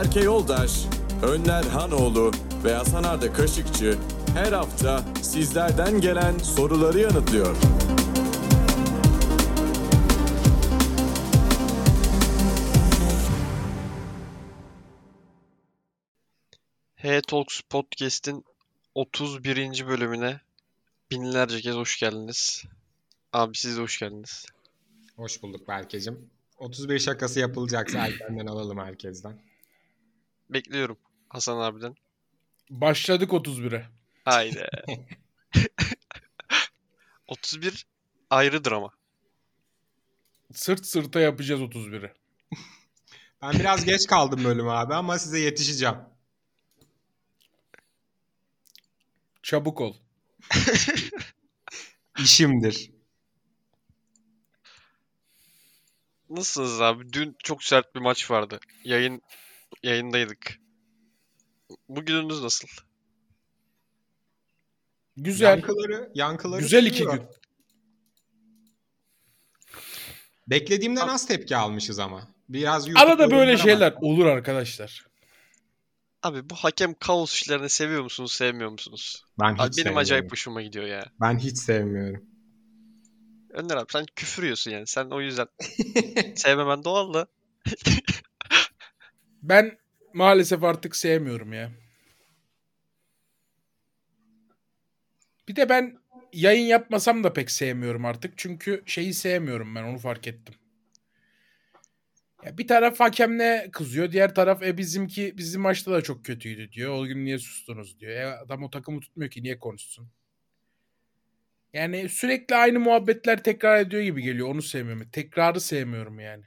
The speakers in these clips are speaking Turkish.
Berke Yoldaş, Önler Hanoğlu ve Hasan Arda Kaşıkçı her hafta sizlerden gelen soruları yanıtlıyor. H-Talks Podcast'in 31. bölümüne binlerce kez hoş geldiniz. Abi siz de hoş geldiniz. Hoş bulduk Berke'cim. 31 şakası yapılacaksa erkenden alalım herkesten. Bekliyorum Hasan abiden. Başladık 31'e. Haydi. 31 ayrıdır ama. Sırt sırta yapacağız 31'i. Ben biraz geç kaldım bölüme abi ama size yetişeceğim. Çabuk ol. İşimdir. Nasılsınız abi? Dün çok sert bir maç vardı. Yayın yayındaydık. Bugününüz nasıl? Güzel. Yankıları, yankıları Güzel iki sürüyor. gün. Beklediğimden az tepki almışız ama. Biraz Arada böyle şeyler olur arkadaşlar. Abi bu hakem kaos işlerini seviyor musunuz, sevmiyor musunuz? Ben hiç Abi benim sevmiyorum. acayip hoşuma gidiyor ya. Ben hiç sevmiyorum. Önder abi sen küfür yiyorsun yani. Sen o yüzden sevmemen doğal da. Ben maalesef artık sevmiyorum ya. Bir de ben yayın yapmasam da pek sevmiyorum artık. Çünkü şeyi sevmiyorum ben onu fark ettim. Ya bir taraf hakemle kızıyor. Diğer taraf e bizimki bizim maçta da çok kötüydü diyor. O gün niye sustunuz diyor. E adam o takımı tutmuyor ki niye konuşsun. Yani sürekli aynı muhabbetler tekrar ediyor gibi geliyor. Onu sevmiyorum. Tekrarı sevmiyorum yani.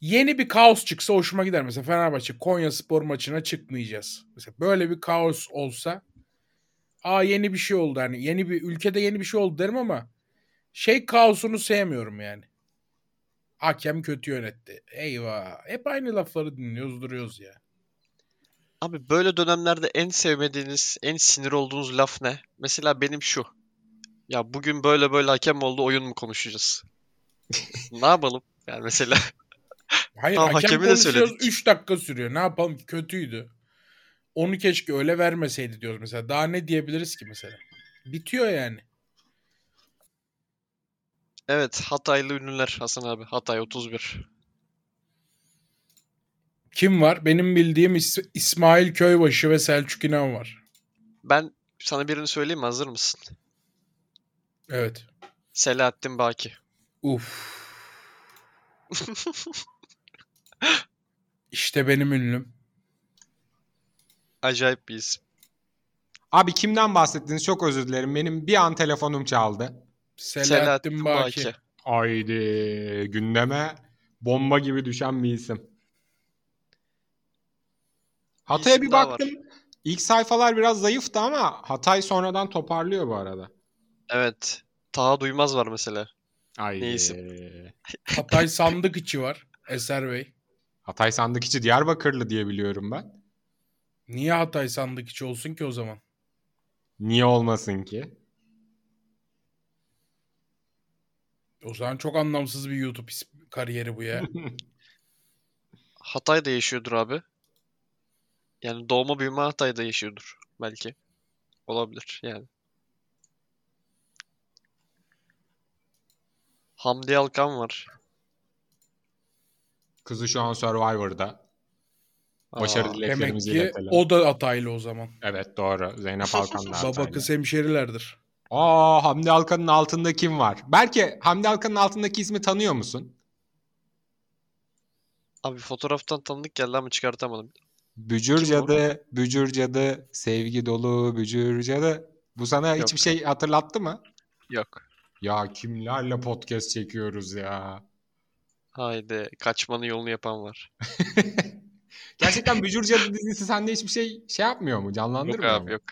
Yeni bir kaos çıksa hoşuma gider. Mesela Fenerbahçe Konya Spor maçına çıkmayacağız. Mesela böyle bir kaos olsa aa yeni bir şey oldu hani yeni bir ülkede yeni bir şey oldu derim ama şey kaosunu sevmiyorum yani. Hakem kötü yönetti. Eyvah. Hep aynı lafları dinliyoruz duruyoruz ya. Abi böyle dönemlerde en sevmediğiniz, en sinir olduğunuz laf ne? Mesela benim şu. Ya bugün böyle böyle hakem oldu oyun mu konuşacağız? ne yapalım? Yani mesela Hayır Tamam, hakem de konuşuyoruz söyledik. 3 dakika sürüyor. Ne yapalım ki kötüydü. Onu keşke öyle vermeseydi diyoruz mesela. Daha ne diyebiliriz ki mesela? Bitiyor yani. evet Hataylı ünlüler Hasan abi. Hatay 31. Kim var? Benim bildiğim İs- İsmail Köybaşı ve Selçuk İnan var. Ben sana birini söyleyeyim mi? Hazır mısın? Evet. Selahattin Baki. Uf. işte benim ünlüm. Acayip bir isim. Abi kimden bahsettiniz? Çok özür dilerim. Benim bir an telefonum çaldı. Selahattin Baki. Haydi gündeme bomba gibi düşen bir isim. Hatay'a bir daha baktım. İlk sayfalar biraz zayıftı ama Hatay sonradan toparlıyor bu arada. Evet. Taha Duymaz var mesela. Haydi. Ne isim? Hatay sandık içi var. Eser Bey. Hatay sandık içi Diyarbakırlı diye biliyorum ben. Niye Hatay sandık içi olsun ki o zaman? Niye olmasın ki? O zaman çok anlamsız bir YouTube kariyeri bu ya. Hatay'da yaşıyordur abi. Yani doğma büyüme Hatay'da yaşıyordur belki. Olabilir yani. Hamdi Alkan var. Kızı şu an Survivor'da. Başarı Aa, dileklerimizi Demek ki iletelim. o da Hataylı o zaman. Evet doğru. Zeynep Alkan da Baba Hataylı. kız hemşerilerdir. Aa Hamdi Alkan'ın altında kim var? Belki Hamdi Alkan'ın altındaki ismi tanıyor musun? Abi fotoğraftan tanıdık geldi ama çıkartamadım. Bücür Kim o? cadı, bücür cadı, sevgi dolu bücür cadı. Bu sana Yok. hiçbir şey hatırlattı mı? Yok. Ya kimlerle podcast çekiyoruz ya. Haydi kaçmanın yolunu yapan var. Gerçekten Bücür Cadı dizisi sende hiçbir şey şey yapmıyor mu? Yok Canlandırmıyor abi mu? yok.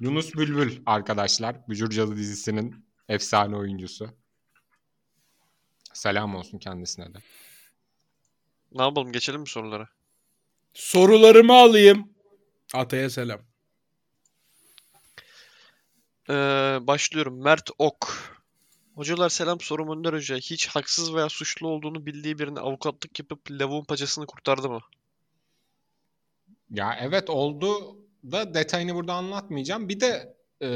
Yunus Bülbül arkadaşlar. Bücür Cadı dizisinin efsane oyuncusu. Selam olsun kendisine de. Ne yapalım geçelim mi sorulara? Sorularımı alayım. Ataya selam. Ee, başlıyorum. Mert Ok. Hocalar selam sorum Önder Hoca. Hiç haksız veya suçlu olduğunu bildiği birine avukatlık yapıp lavuğun paçasını kurtardı mı? Ya evet oldu da detayını burada anlatmayacağım. Bir de e,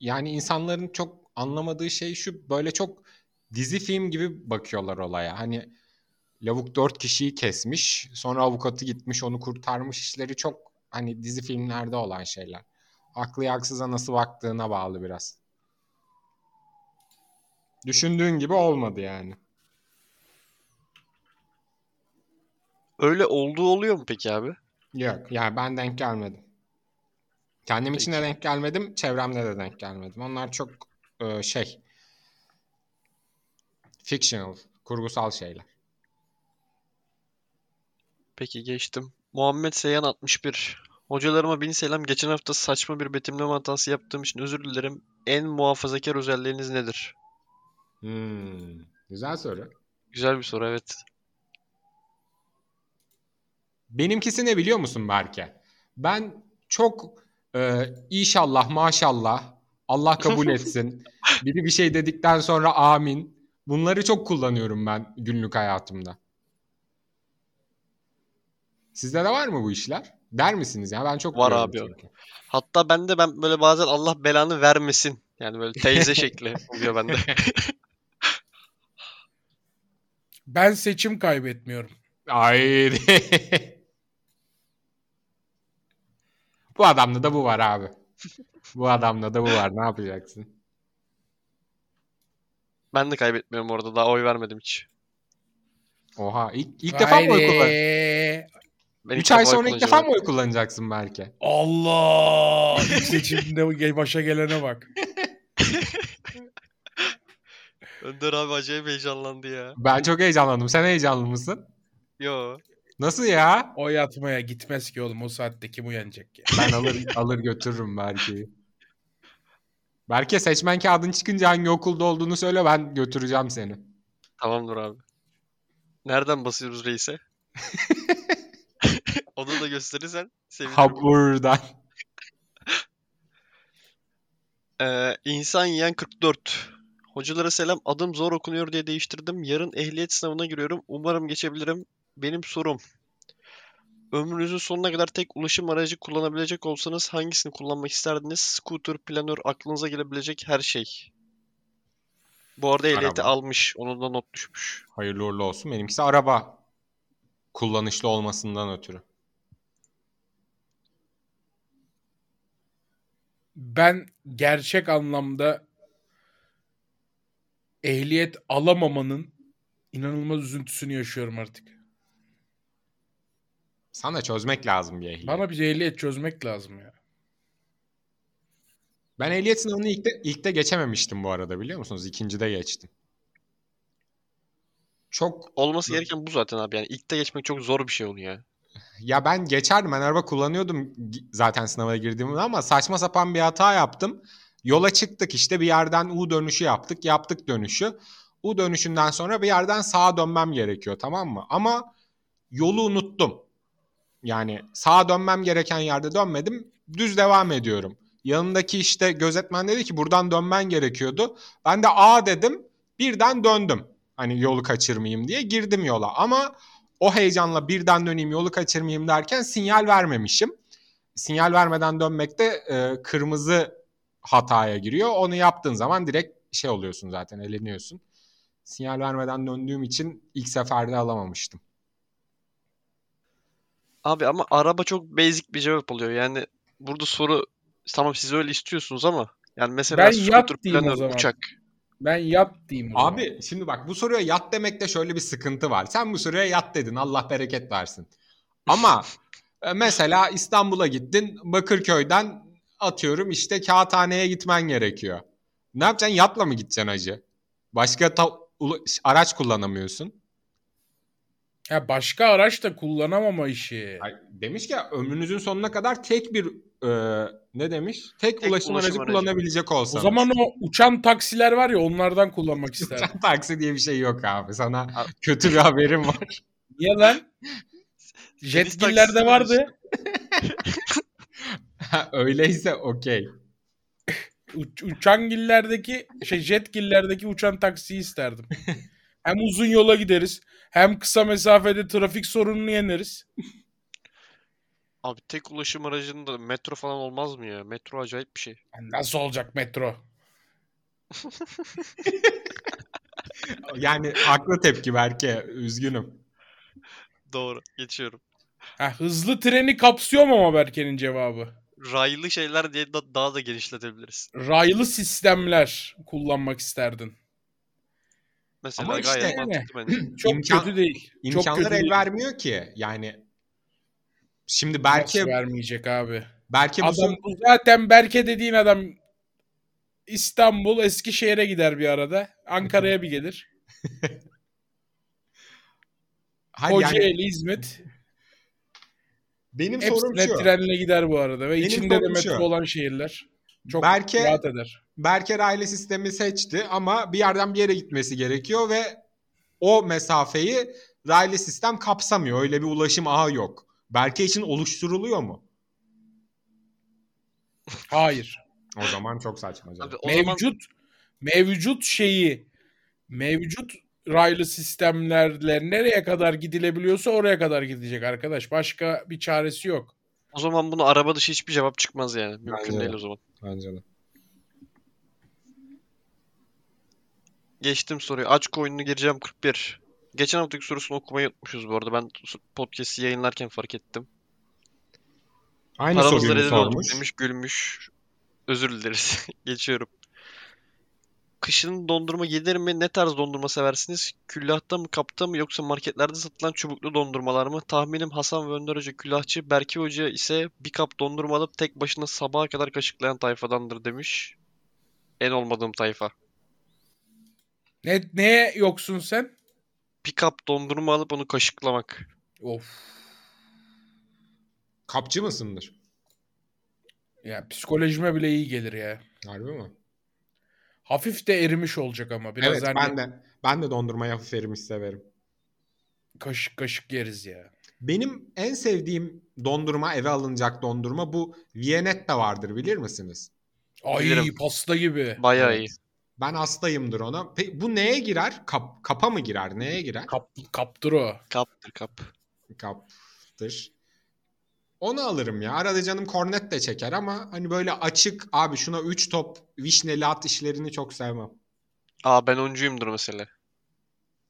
yani insanların çok anlamadığı şey şu böyle çok dizi film gibi bakıyorlar olaya. Hani lavuk dört kişiyi kesmiş sonra avukatı gitmiş onu kurtarmış işleri çok hani dizi filmlerde olan şeyler. Haklı haksıza nasıl baktığına bağlı biraz. Düşündüğün gibi olmadı yani. Öyle olduğu oluyor mu peki abi? Yok yani ben denk gelmedim. Kendim için de denk gelmedim, çevremde de denk gelmedim. Onlar çok e, şey fictional, kurgusal şeyler. Peki geçtim. Muhammed Seyhan 61. Hocalarıma bin selam. Geçen hafta saçma bir betimleme hatası yaptığım için özür dilerim. En muhafazakar özelliğiniz nedir? Hmm, güzel soru. Güzel bir soru evet. Benimkisi ne biliyor musun Berke? Ben çok e, inşallah maşallah Allah kabul etsin. Biri bir şey dedikten sonra amin. Bunları çok kullanıyorum ben günlük hayatımda. Sizde de var mı bu işler? Der misiniz ya? Ben çok Var abi, çünkü. Hatta bende ben böyle bazen Allah belanı vermesin. Yani böyle teyze şekli oluyor bende. Ben seçim kaybetmiyorum. Ay. bu adamda da bu var abi. Bu adamda da bu var. Ne yapacaksın? Ben de kaybetmiyorum orada. Daha oy vermedim hiç. Oha. ilk, ilk defa mı oy kullan? Haydi. Ben ilk 3 ay sonra ilk defa mı oy kullanacaksın belki? Allah! İlk seçimde başa gelene bak. Önder abi acayip heyecanlandı ya. Ben çok heyecanlandım. Sen heyecanlı mısın? Yo. Nasıl ya? Oy atmaya gitmez ki oğlum. O saatte kim uyanacak ya? Ben alır alır götürürüm Berke'yi. Berke seçmen kağıdın çıkınca hangi okulda olduğunu söyle ben götüreceğim seni. Tamamdır abi. Nereden basıyoruz reise? Onu da gösterirsen sevinirim. Ha buradan. Ee, insan yiyen 44. Hocalara selam. Adım zor okunuyor diye değiştirdim. Yarın ehliyet sınavına giriyorum. Umarım geçebilirim. Benim sorum. Ömrünüzün sonuna kadar tek ulaşım aracı kullanabilecek olsanız hangisini kullanmak isterdiniz? Scooter, planör, aklınıza gelebilecek her şey. Bu arada ehliyeti Araba. almış. Onun da not düşmüş. Hayırlı uğurlu olsun. Benimkisi araba. Kullanışlı olmasından ötürü. Ben gerçek anlamda ehliyet alamamanın inanılmaz üzüntüsünü yaşıyorum artık. Sana çözmek lazım bir ehliyet. Bana bir ehliyet çözmek lazım ya. Ben ehliyet sınavını ilk de, ilk de geçememiştim bu arada biliyor musunuz? İkincide geçtim. Çok Olması gereken bu zaten abi. Yani ilk de geçmek çok zor bir şey onu ya. ya ben geçerdim. Ben araba kullanıyordum zaten sınava girdiğimde ama saçma sapan bir hata yaptım. Yola çıktık işte bir yerden U dönüşü yaptık. Yaptık dönüşü. U dönüşünden sonra bir yerden sağa dönmem gerekiyor tamam mı? Ama yolu unuttum. Yani sağa dönmem gereken yerde dönmedim. Düz devam ediyorum. Yanındaki işte gözetmen dedi ki buradan dönmen gerekiyordu. Ben de A dedim. Birden döndüm. Hani yolu kaçırmayayım diye girdim yola. Ama o heyecanla birden döneyim yolu kaçırmayayım derken sinyal vermemişim. Sinyal vermeden dönmekte e, kırmızı hataya giriyor. Onu yaptığın zaman direkt şey oluyorsun zaten eleniyorsun. Sinyal vermeden döndüğüm için ilk seferde alamamıştım. Abi ama araba çok basic bir cevap oluyor. Yani burada soru tamam siz öyle istiyorsunuz ama yani mesela Ben yat diyeyim o zaman. uçak. Ben yat diyeyim o zaman. Abi şimdi bak bu soruya yat demekte şöyle bir sıkıntı var. Sen bu soruya yat dedin Allah bereket versin. Ama e, mesela İstanbul'a gittin Bakırköy'den atıyorum işte Kağıthane'ye gitmen gerekiyor. Ne yapacaksın yatla mı gideceksin hacı? Başka ta- araç kullanamıyorsun. Ya başka araç da kullanamama işi. Ay, Demiş ki ömrünüzün sonuna kadar tek bir e, ne demiş? Tek, Tek ulaşım, ulaşım aracı aracı. kullanabilecek O olsanız. zaman o uçan taksiler var ya onlardan kullanmak isterdim. Uçan taksi diye bir şey yok abi. Sana kötü bir haberim var. Niye lan? Jetgiller'de vardı. Ha, Öyleyse okey. Uç, uçangillerdeki şey jetgillerdeki uçan taksiyi isterdim. hem uzun yola gideriz hem kısa mesafede trafik sorununu yeneriz. Abi tek ulaşım aracında metro falan olmaz mı ya? Metro acayip bir şey. Nasıl olacak metro? Yani haklı tepki Berke. Üzgünüm. Doğru. Geçiyorum. Ha, hızlı treni kapsıyor mu ama Berke'nin cevabı? Raylı şeyler diye da- daha da genişletebiliriz. Raylı sistemler kullanmak isterdin. Mesela Ama gayet işte- mantıklı bence. Çok İmkan- kötü değil. Çok İmkanlar kötü el değil. vermiyor ki. Yani şimdi Nasıl Berke vermeyecek abi? Berke bu Adam son- zaten Berke dediğin adam İstanbul, Eskişehir'e gider bir arada. Ankara'ya bir gelir. Hayır yani Kocaeli, İzmit. Benim sorum Hepsine şu. trenle gider bu arada. Ve Benim içinde de sorum metro şu. olan şehirler. Çok Berke- rahat eder. Berke raylı sistemi seçti ama bir yerden bir yere gitmesi gerekiyor ve o mesafeyi raylı sistem kapsamıyor. Öyle bir ulaşım ağı yok. Berke için oluşturuluyor mu? Hayır. O zaman çok saçma. Abi o zaman mevcut mevcut şeyi mevcut raylı sistemlerle nereye kadar gidilebiliyorsa oraya kadar gidecek arkadaş. Başka bir çaresi yok. o zaman bunu araba dışı hiçbir cevap çıkmaz yani. Mümkün Bence de. değil o zaman. Bence de. Geçtim soruyu. Aç oyununu gireceğim 41. Geçen haftaki sorusunu okumayı unutmuşuz bu arada. Ben podcast'i yayınlarken fark ettim. Aynı soruyu mu rezil olduk sormuş? demiş gülmüş. Özür dileriz. Geçiyorum. Kışın dondurma yenir mi? Ne tarz dondurma seversiniz? Küllahta mı, kapta mı yoksa marketlerde satılan çubuklu dondurmalar mı? Tahminim Hasan ve Önder Hoca küllahçı, Berke Hoca ise bir kap dondurma alıp tek başına sabaha kadar kaşıklayan tayfadandır demiş. En olmadığım tayfa. Ne neye yoksun sen? Bir kap dondurma alıp onu kaşıklamak. Of. Kapçı mısındır? Ya psikolojime bile iyi gelir ya. Harbi mi? Hafif de erimiş olacak ama biraz evet hani ben de ben de dondurmayı hafif erimiş severim. kaşık kaşık yeriz ya. Benim en sevdiğim dondurma eve alınacak dondurma bu Viennetta vardır bilir misiniz? Ay Bilirim. pasta gibi. Bayağı Evet. iyi. Ben hastayımdır ona. Pe- bu neye girer? Kap, kapa mı girer? Neye girer? Kap, kaptır o. Kaptır kap. Kaptır. Onu alırım ya. Arada canım kornet de çeker ama hani böyle açık abi şuna 3 top vişneli at işlerini çok sevmem. Aa ben oncuyumdur mesela.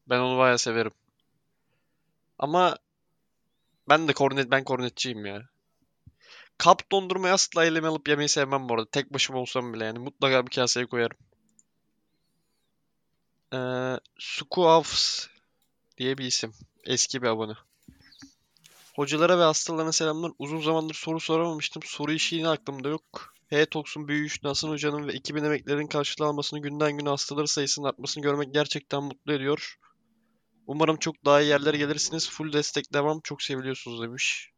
Ben onu bayağı severim. Ama ben de kornet ben kornetçiyim ya. Kap dondurmayı asla elime alıp yemeyi sevmem bu arada. Tek başıma olsam bile yani mutlaka bir kaseye koyarım. Ee, Sukuavs diye bir isim. Eski bir abone. Hocalara ve hastalarına selamlar. Uzun zamandır soru soramamıştım. Soru işi yine aklımda yok. H-Tox'un büyüyüşünü, Hasan Hoca'nın ve ekibin emeklerinin karşılanmasını, günden güne hastaları sayısının artmasını görmek gerçekten mutlu ediyor. Umarım çok daha iyi yerlere gelirsiniz. Full destek devam. Çok seviliyorsunuz demiş.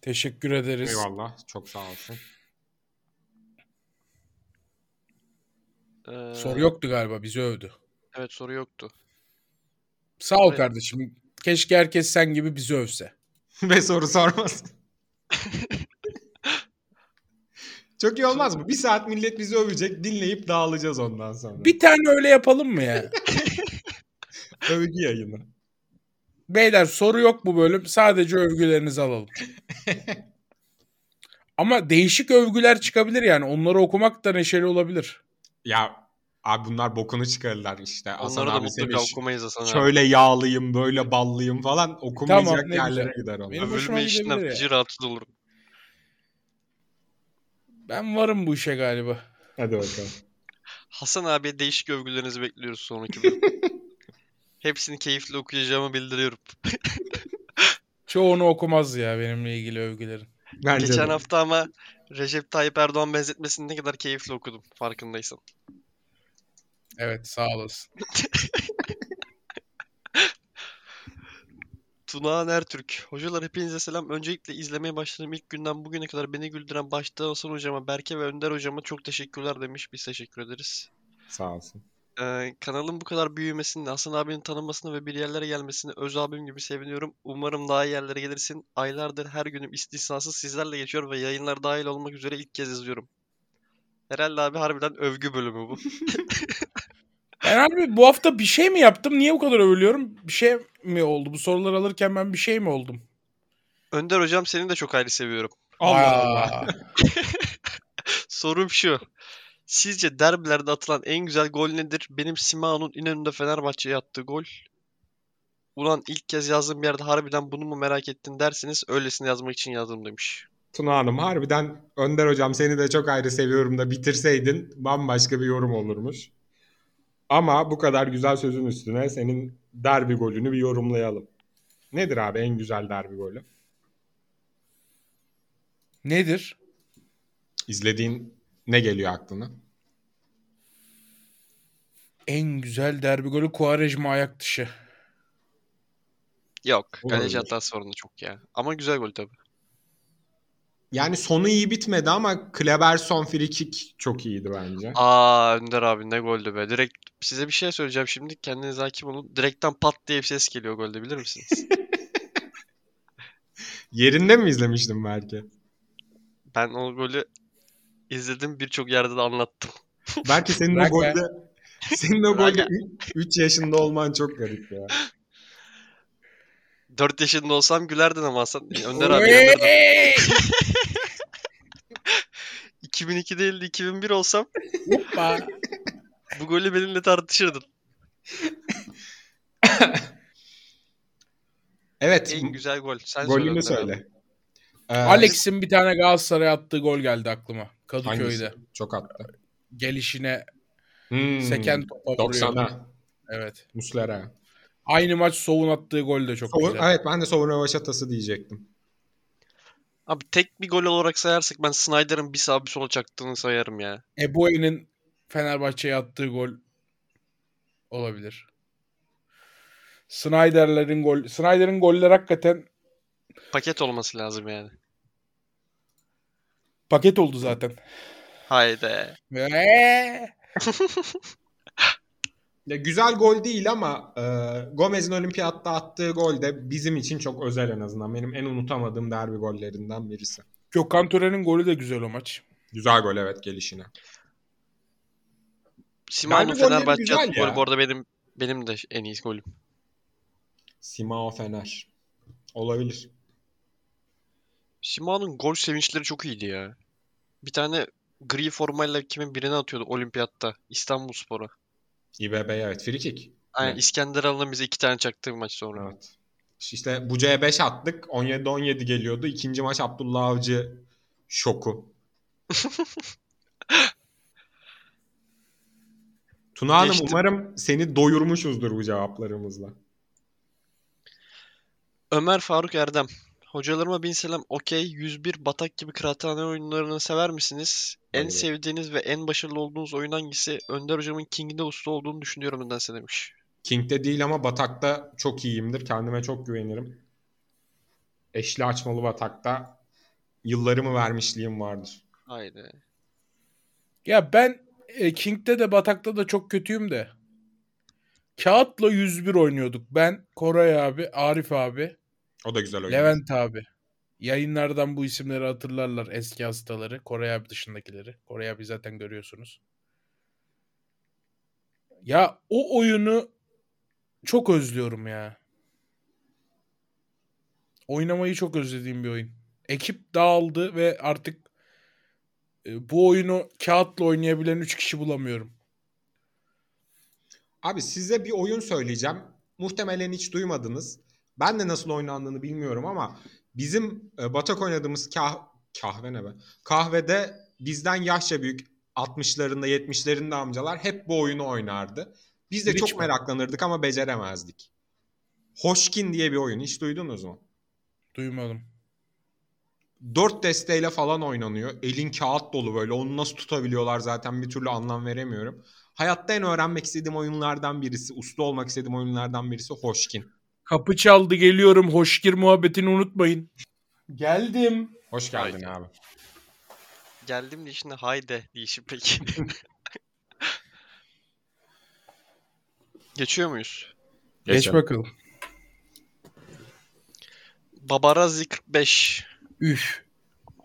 Teşekkür ederiz. Eyvallah. Çok sağ olsun. Ee, Soru yoktu galiba bizi övdü. Evet soru yoktu. Sağ ol Evet. kardeşim. Keşke herkes sen gibi bizi övse. Ve soru sormasın. Çok iyi olmaz mı? Bir saat millet bizi övecek, dinleyip dağılacağız ondan sonra. Bir tane öyle yapalım mı ya? Övgü yayını. Beyler soru yok bu bölüm. Sadece övgülerinizi alalım. Ama değişik övgüler çıkabilir yani. Onları okumak da neşeli olabilir. Ya abi bunlar bokunu çıkarırlar işte. Hasan Onları da abi seni mutlaka ş- okumayız Hasan abi. şöyle yağlıyım, böyle ballıyım falan okunmayacak Tamam, ne yerlere güzel. gider onlar. Benim hoşuma Övülme işinden gidebilir ya. feci rahatsız olurum. Ben varım bu işe galiba. Hadi bakalım. Hasan abiye değişik övgülerinizi bekliyoruz sonraki bölüm. Hepsini keyifli okuyacağımı bildiriyorum. Çoğunu okumaz ya benimle ilgili övgülerin. Bence Geçen de. hafta ama Recep Tayyip Erdoğan benzetmesini ne kadar keyifli okudum farkındaysan. Evet sağ olasın. Tunağan Ertürk. Hocalar hepinize selam. Öncelikle izlemeye başladığım ilk günden bugüne kadar beni güldüren başta Hasan hocama, Berke ve Önder hocama çok teşekkürler demiş. Biz teşekkür ederiz. Sağ olsun. Ee, kanalın bu kadar büyümesini, Hasan abinin tanınmasını ve bir yerlere gelmesini öz abim gibi seviniyorum. Umarım daha iyi yerlere gelirsin. Aylardır her günüm istisnasız sizlerle geçiyor ve yayınlar dahil olmak üzere ilk kez izliyorum. Herhalde abi harbiden övgü bölümü bu. Ben abi bu hafta bir şey mi yaptım? Niye bu kadar övülüyorum? Bir şey mi oldu? Bu soruları alırken ben bir şey mi oldum? Önder hocam seni de çok ayrı seviyorum. Allah Allah. Sorum şu. Sizce derbilerde atılan en güzel gol nedir? Benim Simao'nun İnönü'nde Fenerbahçe'ye attığı gol. Ulan ilk kez yazdığım bir yerde harbiden bunu mu merak ettin derseniz öylesine yazmak için yazdım demiş. Tuna Hanım harbiden Önder hocam seni de çok ayrı seviyorum da bitirseydin bambaşka bir yorum olurmuş. Ama bu kadar güzel sözün üstüne senin derbi golünü bir yorumlayalım. Nedir abi en güzel derbi golü? nedir? İzlediğin ne geliyor aklına? En güzel derbi golü Quaresma ayak dışı. Yok. Kaleci var onda çok ya. Ama güzel gol tabii. Yani sonu iyi bitmedi ama Kleberson free kick çok iyiydi bence. Aa Önder abi ne goldü be. Direkt size bir şey söyleyeceğim şimdi. Kendiniz hakim olun. Direkten pat diye bir ses geliyor golde bilir misiniz? Yerinde mi izlemiştin belki? Ben o golü izledim birçok yerde de anlattım. Belki senin o golde senin o golde 3 yaşında olman çok garip ya. 4 yaşında olsam gülerdin ama Hasan. Önder abi inanırdım. Hey! 2002 değil de 2001 olsam Hoppa. bu golü benimle tartışırdın. Evet, En güzel gol. Sen söyle golünü abi. söyle. Ee, Alex'in bir tane Galatasaray'a attığı gol geldi aklıma. Kadıköy'de. hangisi? Çok attı. Gelişine Hmm, seken topa vuruyor. 90'a. Evet. Muslera. Aynı maç Sov'un attığı gol de çok Savun- güzel. evet ben de savunma rövaşatası diyecektim. Abi tek bir gol olarak sayarsak ben Snyder'ın bir sağ bir sola çaktığını sayarım ya. Eboe'nin Fenerbahçe'ye attığı gol olabilir. Snyder'lerin gol Snyder'in goller hakikaten Paket olması lazım yani. paket oldu zaten. Haydi. Ve Ya güzel gol değil ama e, Gomez'in olimpiyatta attığı gol de bizim için çok özel en azından. Benim en unutamadığım derbi gollerinden birisi. Gökhan Tören'in golü de güzel o maç. Güzel gol evet gelişine. Simao'nun Fenerbahçe attığı ya. gol bu arada benim benim de en iyi golüm. Simao Fener. Olabilir. Simao'nun gol sevinçleri çok iyiydi ya. Bir tane gri formayla kimin birine atıyordu olimpiyatta. İstanbulspor'a. İBB evet free kick. Aynen Evet. İskender Alın'ın bize iki tane çaktığı maç sonra. Evet. İşte bu C5 attık. 17-17 geliyordu. İkinci maç Abdullah Avcı şoku. Tuna Hanım Geçtim. umarım seni doyurmuşuzdur bu cevaplarımızla. Ömer Faruk Erdem. Hocalarıma bin selam. Okey. 101 Batak gibi kıraathane oyunlarını sever misiniz? En Bayılırım. sevdiğiniz ve en başarılı olduğunuz oyun hangisi? Önder hocamın King'de usta olduğunu düşünüyorum nedense demiş. King'de değil ama Batak'ta çok iyiyimdir. Kendime çok güvenirim. Eşli açmalı Batak'ta yıllarımı vermişliğim vardır. Haydi. Ya ben e, King'de de Batak'ta da çok kötüyüm de. Kağıtla 101 oynuyorduk. Ben, Koray abi, Arif abi, O da güzel oyun. Levent abi. Yayınlardan bu isimleri hatırlarlar eski hastaları. Koray abi dışındakileri. Koray abi zaten görüyorsunuz. Ya o oyunu çok özlüyorum ya. Oynamayı çok özlediğim bir oyun. Ekip dağıldı ve artık e, bu oyunu kağıtla oynayabilen 3 kişi bulamıyorum. Abi size bir oyun söyleyeceğim. Muhtemelen hiç duymadınız. Ben de nasıl oynandığını bilmiyorum ama bizim e, Batak oynadığımız kah kahve ne be? Kahvede bizden yaşça büyük 60'larında 70'lerinde amcalar hep bu oyunu oynardı. Biz de Hiç çok mi? meraklanırdık ama beceremezdik. Hoşkin diye bir oyun hiç duydunuz mu? Duymadım. Dört desteyle falan oynanıyor. Elin kağıt dolu böyle. Onu nasıl tutabiliyorlar zaten bir türlü anlam veremiyorum. Hayatta en öğrenmek istediğim oyunlardan birisi, usta olmak istediğim oyunlardan birisi Hoşkin. Kapı çaldı geliyorum. Hoşgir muhabbetini unutmayın. Geldim. Hoş geldin Haydi. abi. Geldim de şimdi haydi diyişim peki. Geçiyor muyuz? Geç Geçelim. bakalım. Babarazi 45. Üf.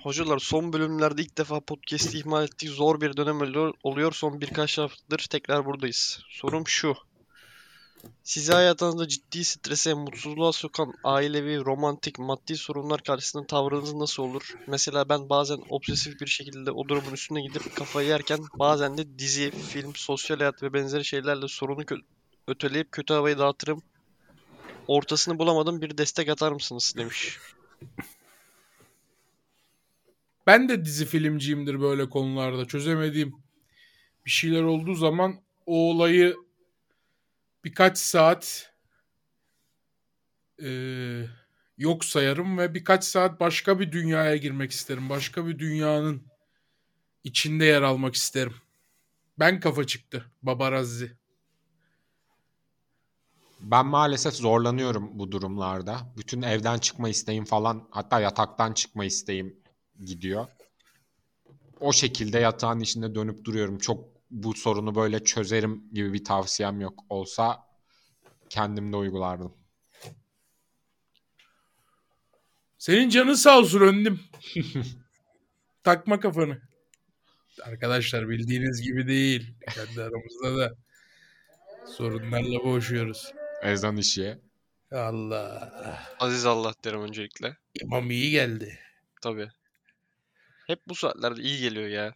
Hocalar son bölümlerde ilk defa podcast'i ihmal ettik. Zor bir dönem oluyor. oluyor. Son birkaç haftadır tekrar buradayız. Sorum şu. Sizi hayatınızda ciddi strese, mutsuzluğa sokan ailevi, romantik, maddi sorunlar karşısında tavrınız nasıl olur? Mesela ben bazen obsesif bir şekilde o durumun üstüne gidip kafayı yerken bazen de dizi, film, sosyal hayat ve benzeri şeylerle sorunu kö- öteleyip kötü havayı dağıtırım. Ortasını bulamadım bir destek atar mısınız demiş. Ben de dizi filmciyimdir böyle konularda. Çözemediğim bir şeyler olduğu zaman o olayı birkaç saat eee, yok sayarım ve birkaç saat başka bir dünyaya girmek isterim. Başka bir dünyanın içinde yer almak isterim. Ben kafa çıktı. Babarazzi. Ben maalesef zorlanıyorum bu durumlarda. Bütün evden çıkma isteğim falan hatta yataktan çıkma isteğim gidiyor. O şekilde yatağın içinde dönüp duruyorum. Çok bu sorunu böyle çözerim gibi bir tavsiyem yok. Olsa kendim de uygulardım. Senin canın sağ olsun önlüm. Takma kafanı. Arkadaşlar bildiğiniz gibi değil. Kendi aramızda da sorunlarla boğuşuyoruz. Ezan işi. Allah. Aziz Allah derim öncelikle. İmam iyi geldi. Tabii. Hep bu saatlerde iyi geliyor ya.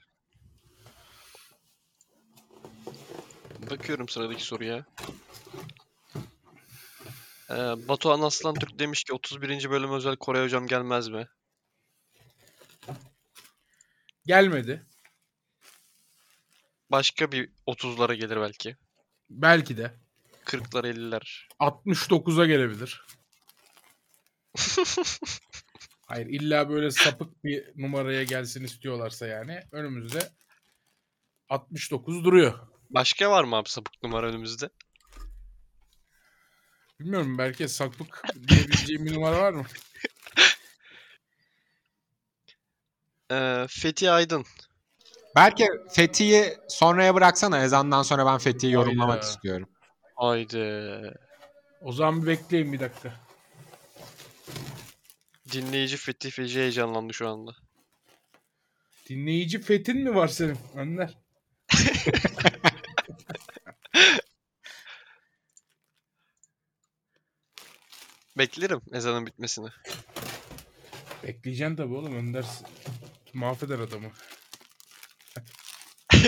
Bakıyorum sıradaki soruya. Ee, Batuhan Aslan Türk demiş ki 31. bölüm özel Kore hocam gelmez mi? Gelmedi. Başka bir 30'lara gelir belki. Belki de. 40'lar 50'ler. 69'a gelebilir. Hayır illa böyle sapık bir numaraya gelsin istiyorlarsa yani önümüzde 69 duruyor. Başka var mı abi sapık numara önümüzde? Bilmiyorum belki sapık diyebileceğim bir numara var mı? Ee, Fethi Aydın. Belki Fethi'yi sonraya bıraksana. Ezandan sonra ben Fethi'yi yorumlamak Hayda. istiyorum. Haydi. O zaman bir bekleyin bir dakika. Dinleyici Fethi feci heyecanlandı şu anda. Dinleyici fetin mi var senin Önder? Beklerim ezanın bitmesini. Bekleyeceksin tabii oğlum Önder s- mahveder adamı.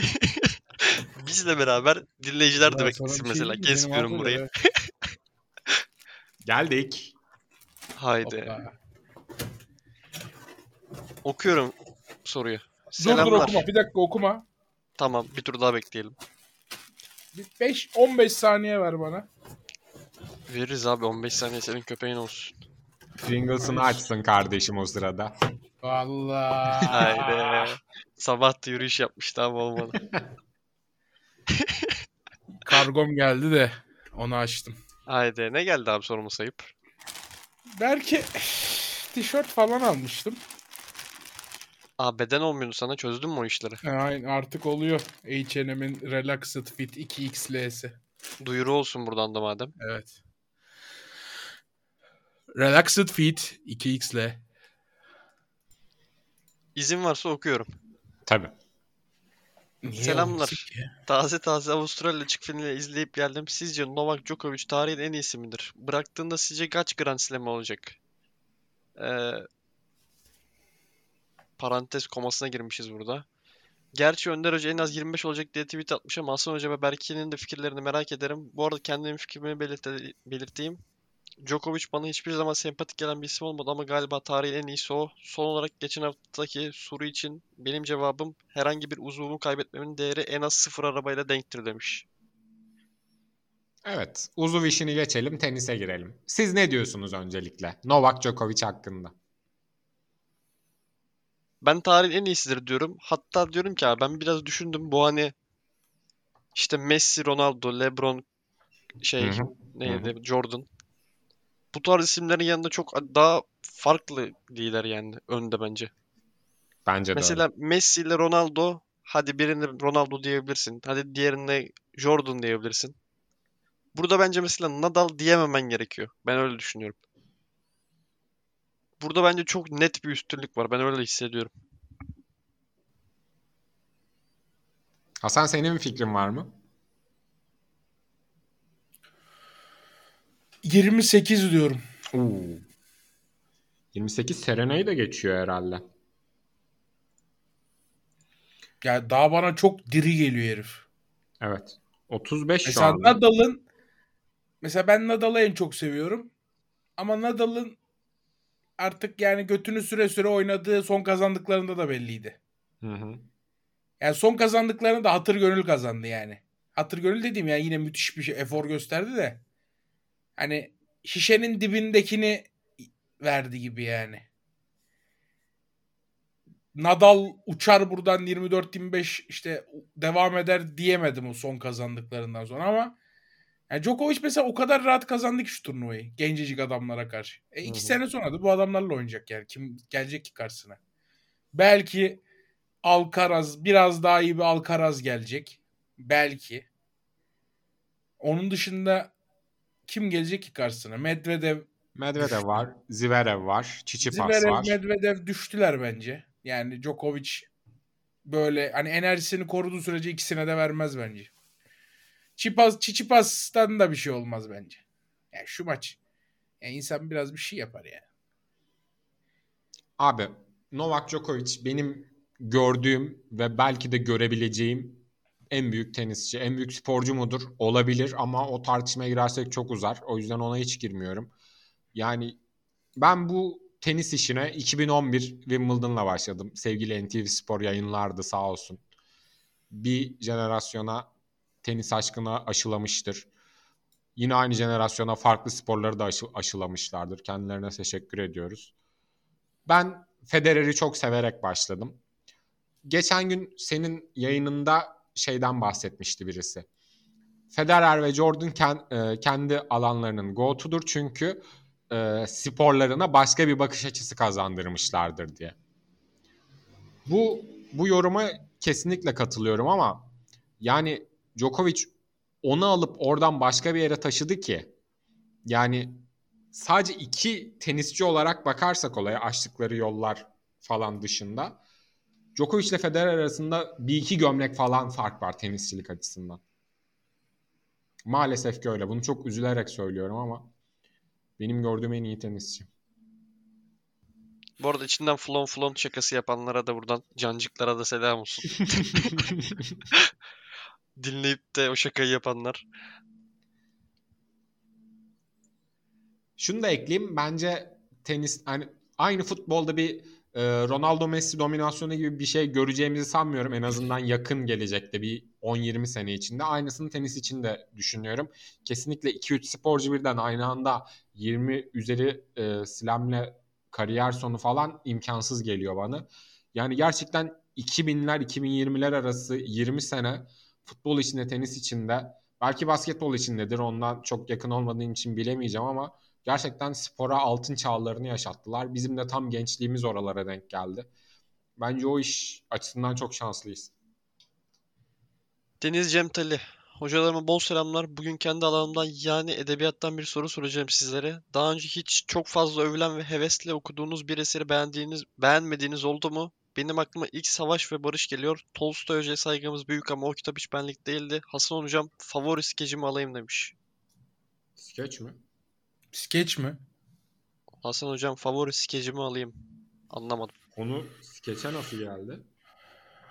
Bizle beraber dinleyiciler de sana beklesin şey mesela. diyeyim mi? Kesmiyorum mahveder burayı. ha. Geldik. Haydi. Hoppa. Okuyorum soruyu. Dur dur Selamlar. okuma bir dakika okuma. Tamam bir tur daha bekleyelim. 5-15 saniye ver bana. Veririz abi 15 saniye senin köpeğin olsun. Pringles'ını açsın kardeşim o sırada. Allah. Haydi. Sabah da yürüyüş yapmıştı ama olmadı. Kargom geldi de onu açtım. Haydi. Ne geldi abi sorumuz sayıp? Belki tişört falan almıştım. Aa beden olmuyordu sana çözdün mü o işleri? Aynen artık oluyor. H&M'in Relaxed Fit 2XL'si. Duyuru olsun buradan da madem. Evet. Relaxed Fit 2XL. İzin varsa okuyorum. Tabii. Niye Selamlar. Taze taze Avustralya çiftliğini izleyip geldim. Sizce Novak Djokovic tarihin en iyisi midir? Bıraktığında sizce kaç Grand Slam olacak? Ee, parantez komasına girmişiz burada. Gerçi Önder Hoca en az 25 olacak diye tweet atmış ama Hasan Hoca ve Berke'nin de fikirlerini merak ederim. Bu arada kendimin fikrimi belirt- belirteyim. Djokovic bana hiçbir zaman sempatik gelen bir isim olmadı ama galiba tarihin en iyisi o. Son olarak geçen haftaki soru için benim cevabım herhangi bir uzvumu kaybetmemin değeri en az sıfır arabayla denktir demiş. Evet. Uzuv işini geçelim, tenise girelim. Siz ne diyorsunuz öncelikle? Novak Djokovic hakkında. Ben tarihin en iyisidir diyorum. Hatta diyorum ki abi ben biraz düşündüm. Bu hani işte Messi, Ronaldo, LeBron, şey Hı hı. neydi Jordan. Bu tarz isimlerin yanında çok daha farklı değiller yani önde bence. Bence de öyle. Mesela Messi ile Ronaldo hadi birine Ronaldo diyebilirsin. Hadi diğerine Jordan diyebilirsin. Burada bence mesela Nadal diyememen gerekiyor. Ben öyle düşünüyorum. Burada bence çok net bir üstünlük var. Ben öyle hissediyorum. Hasan senin bir fikrin var mı? 28 diyorum. Oo. 28 Serena'yı da geçiyor herhalde. Ya daha bana çok diri geliyor herif. Evet. 35 şu Mesela anda. Nadal'ın mesela ben Nadal'ı en çok seviyorum. Ama Nadal'ın artık yani götünü süre süre oynadığı son kazandıklarında da belliydi. Hı hı. Yani son kazandıklarını da hatır gönül kazandı yani. Hatır gönül dediğim yani yine müthiş bir şey, efor gösterdi de. Hani şişenin dibindekini verdi gibi yani. Nadal uçar buradan 24-25 işte devam eder diyemedim o son kazandıklarından sonra ama yani Djokovic mesela o kadar rahat kazandı ki şu turnuvayı gencecik adamlara karşı. E iki Hı hı. sene sonra da bu adamlarla oynayacak yani. Kim gelecek ki karşısına? Belki Alcaraz biraz daha iyi bir Alcaraz gelecek. Belki. Onun dışında kim gelecek ki karşısına? Medvedev, Medvedev var, Zverev var, Çiçipas Zverev, var. Medvedev düştüler bence. Yani Djokovic böyle hani enerjisini koruduğu sürece ikisine de vermez bence. Çipas, Çiçipas'tan da bir şey olmaz bence. Yani şu maç. Yani insan biraz bir şey yapar yani. Abi Novak Djokovic benim gördüğüm ve belki de görebileceğim en büyük tenisçi, en büyük sporcu mudur? Olabilir ama o tartışmaya girersek çok uzar. O yüzden ona hiç girmiyorum. Yani ben bu tenis işine 2011 Wimbledon'la başladım. Sevgili NTV Spor yayınlardı sağ olsun. Bir jenerasyona tenis aşkına aşılamıştır. Yine aynı jenerasyona farklı sporları da aşı- aşılamışlardır. Kendilerine teşekkür ediyoruz. Ben Federer'i çok severek başladım. Geçen gün senin yayınında şeyden bahsetmişti birisi. Federer ve Jordan ken- e, kendi alanlarının go-to'dur çünkü e, sporlarına başka bir bakış açısı kazandırmışlardır diye. Bu bu yoruma kesinlikle katılıyorum ama yani Djokovic onu alıp oradan başka bir yere taşıdı ki yani sadece iki tenisçi olarak bakarsak olaya açtıkları yollar falan dışında Djokovic ile Federer arasında bir iki gömlek falan fark var tenisçilik açısından. Maalesef ki öyle. Bunu çok üzülerek söylüyorum ama benim gördüğüm en iyi tenisçi. Bu arada içinden flon flon şakası yapanlara da buradan cancıklara da selam olsun. Dinleyip de o şakayı yapanlar. Şunu da ekleyeyim. Bence tenis hani aynı futbolda bir e, Ronaldo Messi dominasyonu gibi bir şey göreceğimizi sanmıyorum. En azından yakın gelecekte bir 10-20 sene içinde. Aynısını tenis için de düşünüyorum. Kesinlikle 2-3 sporcu birden aynı anda 20 üzeri e, slamle kariyer sonu falan imkansız geliyor bana. Yani gerçekten 2000'ler 2020'ler arası 20 sene futbol içinde tenis içinde belki basketbol içindedir ondan çok yakın olmadığım için bilemeyeceğim ama gerçekten spora altın çağlarını yaşattılar. Bizim de tam gençliğimiz oralara denk geldi. Bence o iş açısından çok şanslıyız. Deniz Cemtali. Hocalarıma bol selamlar. Bugün kendi alanımdan yani edebiyattan bir soru soracağım sizlere. Daha önce hiç çok fazla övülen ve hevesle okuduğunuz bir eseri beğendiğiniz, beğenmediğiniz oldu mu? Benim aklıma ilk Savaş ve Barış geliyor. Tolstoy Hoca'ya saygımız büyük ama o kitap hiç benlik değildi. Hasan Hocam favori skecimi alayım demiş. Skeç mi? Skeç mi? Hasan Hocam favori skecimi alayım. Anlamadım. Onu skeçe nasıl geldi?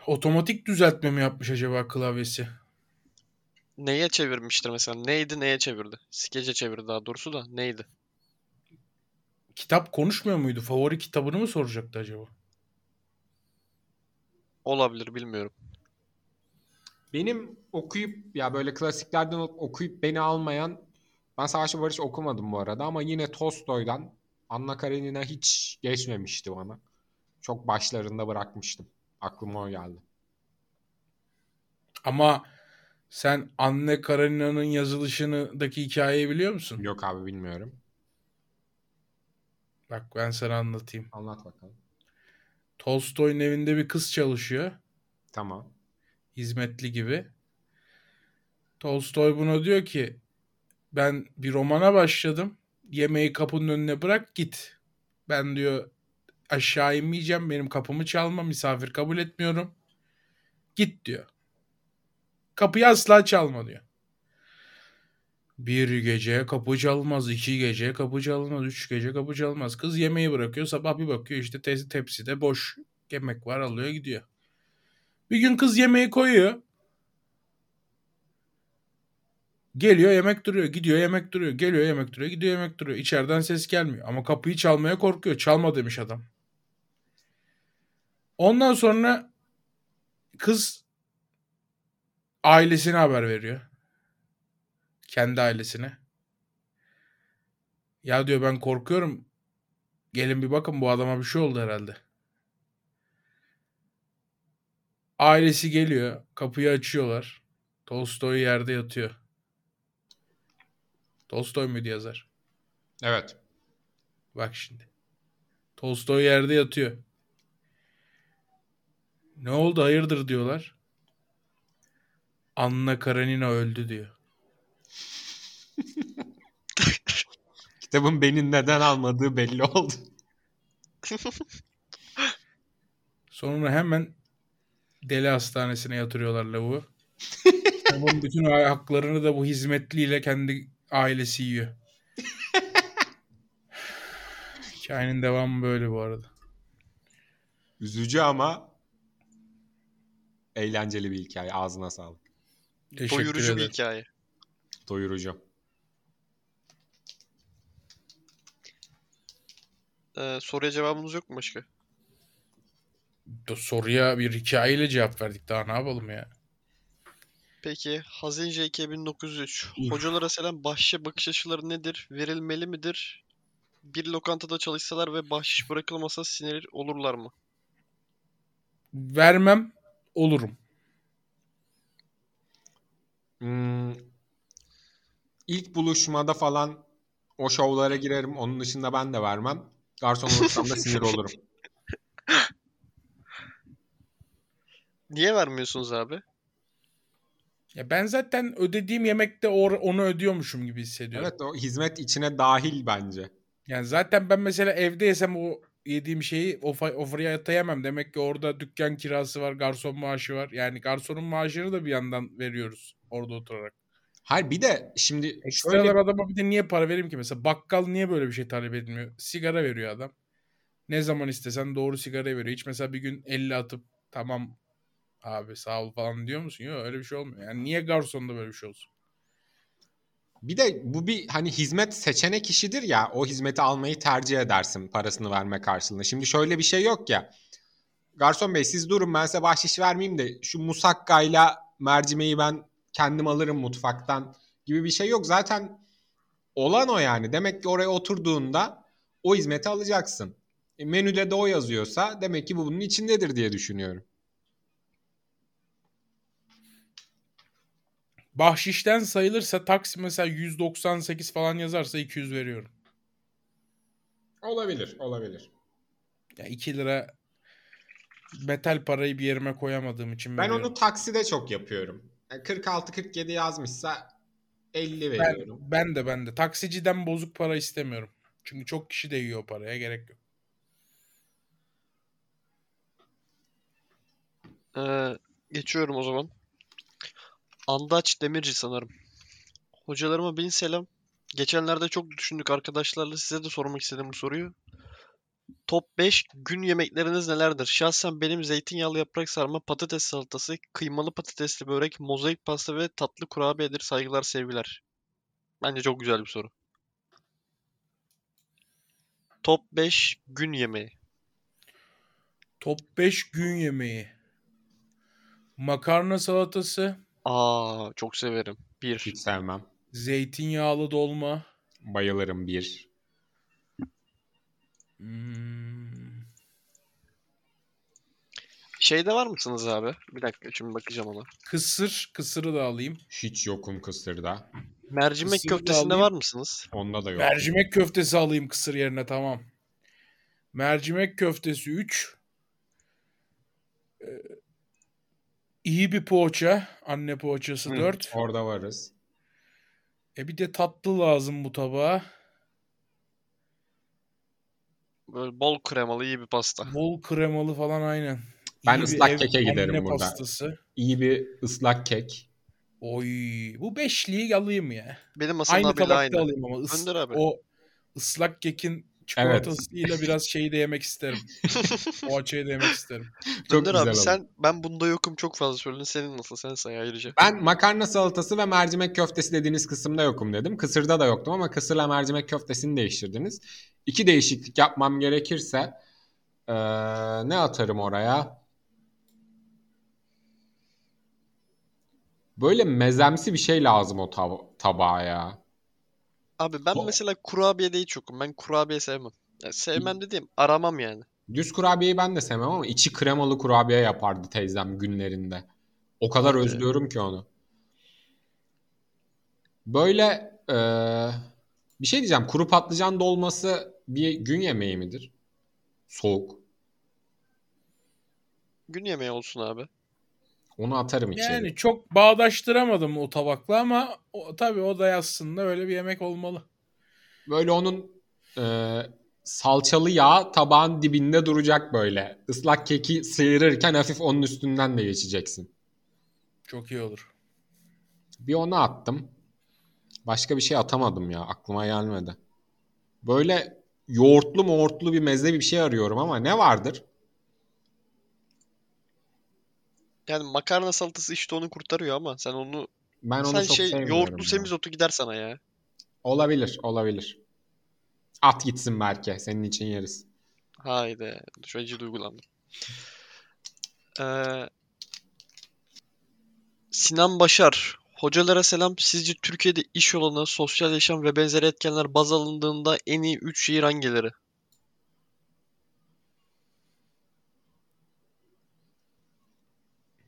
Otomatik düzeltme mi yapmış acaba klavyesi? Neye çevirmiştir mesela? Neydi neye çevirdi? Skece çevirdi daha doğrusu da neydi? Kitap konuşmuyor muydu? Favori kitabını mı soracaktı acaba? Olabilir bilmiyorum. Benim okuyup ya böyle klasiklerden okuyup beni almayan ben Savaş ve Barış okumadım bu arada ama yine Tolstoy'dan Anna Karenina hiç geçmemişti bana. Çok başlarında bırakmıştım. Aklıma o geldi. Ama sen Anne Karenina'nın yazılışındaki hikayeyi biliyor musun? Yok abi bilmiyorum. Bak ben sana anlatayım. Anlat bakalım. Tolstoy'un evinde bir kız çalışıyor. Tamam. Hizmetli gibi. Tolstoy buna diyor ki ben bir romana başladım. Yemeği kapının önüne bırak git. Ben diyor aşağı inmeyeceğim. Benim kapımı çalma. Misafir kabul etmiyorum. Git diyor. Kapıyı asla çalma diyor. Bir gece kapı çalmaz, iki gece kapı çalmaz, üç gece kapı çalmaz. Kız yemeği bırakıyor, sabah bir bakıyor işte te- tepside boş yemek var alıyor gidiyor. Bir gün kız yemeği koyuyor. Geliyor yemek duruyor, gidiyor yemek duruyor, geliyor yemek duruyor, gidiyor yemek duruyor. İçeriden ses gelmiyor ama kapıyı çalmaya korkuyor. Çalma demiş adam. Ondan sonra kız ailesine haber veriyor. Kendi ailesine. Ya diyor ben korkuyorum. Gelin bir bakın bu adama bir şey oldu herhalde. Ailesi geliyor. Kapıyı açıyorlar. Tolstoy yerde yatıyor. Tolstoy muydu yazar? Evet. Bak şimdi. Tolstoy yerde yatıyor. Ne oldu hayırdır diyorlar. Anna Karenina öldü diyor. Kitabın beni neden almadığı belli oldu. Sonra hemen deli hastanesine yatırıyorlar lavuğu. Onun bütün haklarını da bu hizmetliyle kendi ailesi yiyor. Hikayenin devamı böyle bu arada. Üzücü ama eğlenceli bir hikaye. Ağzına sağlık. Teşekkür Doyurucu bir hikaye. Doyurucu. Ee, soruya cevabımız yok mu başka? Soruya bir hikayeyle cevap verdik. Daha ne yapalım ya? Peki Hazin JK 1903. Uf. Hocalara selam bahşişe bakış açıları nedir? Verilmeli midir? Bir lokantada çalışsalar ve bahşiş bırakılmasa sinir olurlar mı? Vermem olurum. Hmm, ilk buluşmada falan o şovlara girerim. Onun dışında ben de vermem. Garson olursam da sinir olurum. Niye vermiyorsunuz abi? Ya ben zaten ödediğim yemekte onu ödüyormuşum gibi hissediyorum. Evet o hizmet içine dahil bence. Yani zaten ben mesela evde yesem o yediğim şeyi o, o fiyata yemem. Demek ki orada dükkan kirası var, garson maaşı var. Yani garsonun maaşını da bir yandan veriyoruz orada oturarak. Hayır bir de şimdi Ekstralar şöyle adama bir de niye para vereyim ki? Mesela bakkal niye böyle bir şey talep etmiyor? Sigara veriyor adam. Ne zaman istesen doğru sigarayı veriyor. Hiç mesela bir gün 50 atıp tamam abi sağ ol falan diyor musun? Yok öyle bir şey olmuyor. Yani niye garsonda böyle bir şey olsun? bir de bu bir hani hizmet seçenek işidir ya o hizmeti almayı tercih edersin parasını verme karşılığında. Şimdi şöyle bir şey yok ya. Garson bey siz durun ben size bahşiş vermeyeyim de şu musakkayla mercimeği ben kendim alırım mutfaktan gibi bir şey yok. Zaten olan o yani. Demek ki oraya oturduğunda o hizmeti alacaksın. E, menüde de o yazıyorsa demek ki bu bunun içindedir diye düşünüyorum. Bahşişten sayılırsa taksi mesela 198 falan yazarsa 200 veriyorum. Olabilir, olabilir. Ya 2 lira metal parayı bir yerime koyamadığım için Ben veriyorum. onu takside çok yapıyorum. Yani 46-47 yazmışsa 50 ben, veriyorum. ben de ben de taksiciden bozuk para istemiyorum. Çünkü çok kişi de yiyor paraya gerek yok. Ee, geçiyorum o zaman. Andaç Demirci sanırım. Hocalarıma bin selam. Geçenlerde çok düşündük arkadaşlarla. Size de sormak istedim bu soruyu. Top 5 gün yemekleriniz nelerdir? Şahsen benim zeytinyağlı yaprak sarma, patates salatası, kıymalı patatesli börek, mozaik pasta ve tatlı kurabiyedir. Saygılar, sevgiler. Bence çok güzel bir soru. Top 5 gün yemeği. Top 5 gün yemeği. Makarna salatası, Aa, çok severim. 1. Hiç sevmem. zeytinyağlı dolma. Bayılırım bir. Hmm, Şeyde var mısınız abi? Bir dakika şimdi bakacağım ona. kısır, kısırı da alayım. Hiç yokum kısırda. Mercimek Kısır da köftesinde alayım. var mısınız? Onda da yok. Mercimek köftesi alayım kısır yerine tamam. Mercimek köftesi 3. iyi bir poğaça. Anne poğaçası Hı, 4. Orada varız. E bir de tatlı lazım bu tabağa. Böyle bol kremalı iyi bir pasta. Bol kremalı falan aynen. Ben İyi ıslak keke giderim anne burada. pastası. İyi bir ıslak kek. Oy bu beşliği alayım ya. Benim Hasan aynı tabakta aynı. alayım ama ıs- abi. o ıslak kekin çikolatasıyla biraz şeyi de yemek isterim. Poğaçayı da yemek isterim. Çok güzel abi sen ben bunda yokum çok fazla söyledin. Senin nasıl? Sen say ayrıca. Ben makarna salatası ve mercimek köftesi dediğiniz kısımda yokum dedim. Kısırda da yoktum ama kısırla mercimek köftesini değiştirdiniz. İki değişiklik yapmam gerekirse eee, ne atarım oraya? Böyle mezemsi bir şey lazım o tab- tabağa ya. Abi ben mesela kurabiye de hiç yokum. Ben kurabiye sevmem. Ya sevmem dediğim aramam yani. Düz kurabiyeyi ben de sevmem ama içi kremalı kurabiye yapardı teyzem günlerinde. O kadar Evet. özlüyorum ki onu. Böyle eee, bir şey diyeceğim. Kuru patlıcan dolması bir gün yemeği midir? Soğuk. Gün yemeği olsun abi. Onu atarım içeri. Yani çok bağdaştıramadım o tabakla ama o, tabii o da aslında öyle bir yemek olmalı. Böyle onun eee, salçalı yağ tabağın dibinde duracak böyle. Islak keki sıyırırken hafif onun üstünden de geçeceksin. Çok iyi olur. Bir onu attım. Başka bir şey atamadım ya. Aklıma gelmedi. Böyle yoğurtlu moğurtlu bir meze bir şey arıyorum ama ne vardır? Yani makarna salatası işte onu kurtarıyor ama sen onu Ben onu sen çok şey sevmiyorum yoğurtlu ya. semizotu gider sana ya. Olabilir, olabilir. At gitsin belki. Senin için yeriz. Haydi. Şu acı duygulandım. Ee, Sinan Başar. Hocalara selam. Sizce Türkiye'de iş olanı, sosyal yaşam ve benzeri etkenler baz alındığında en iyi 3 şehir hangileri?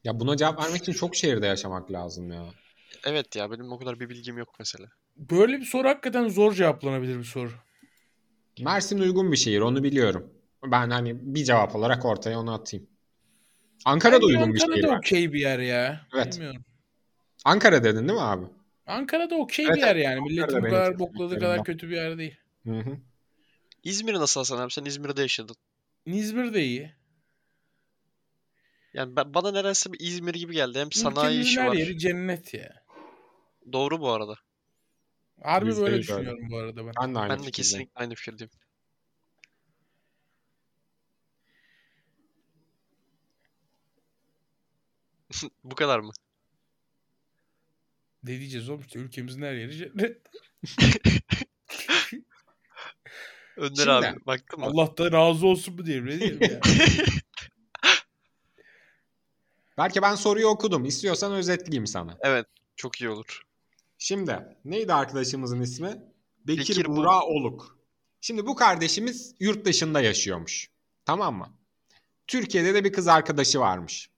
Ya buna cevap vermek için çok şehirde yaşamak lazım ya. Evet ya benim o kadar bir bilgim yok mesela. Böyle bir soru hakikaten zor cevaplanabilir bir soru. Mersin uygun bir şehir, onu biliyorum. Ben hani bir cevap olarak ortaya onu atayım. Ankara da uygun bir şehir. Ankara'da var. okey bir yer ya. Evet. Bilmiyorum. Ankara dedin değil mi abi? Ankara'da okey Evet, bir yer yani. Milletin bu kadar bokladığı kadar kötü bir yer değil. Hı hı. İzmir nasıl Hasan abi? Sen İzmir'de yaşadın. İzmir de iyi. Yani ben, bana nedense bir İzmir gibi geldi. Hem sanayi Ülkemizin işi her var. yeri cennet ya. Doğru bu arada. Harbi Yüzde böyle düşünüyorum bu arada ben. Ben de aynı Ben de fikirdeyim. kesinlikle aynı fikirdeyim. Bu kadar mı? Ne diyeceğiz oğlum işte ülkemizin her yeri cennet. Önder Şimdi- abi baktın mı? Allah da razı olsun mu diyeyim ne diyeyim ya. Belki ben soruyu okudum. İstiyorsan özetleyeyim sana. Evet çok iyi olur. Şimdi neydi arkadaşımızın ismi? Bekir, Bekir Bu- Buğra Oluk. Şimdi bu kardeşimiz yurt dışında yaşıyormuş. Tamam mı? Türkiye'de de bir kız arkadaşı varmış.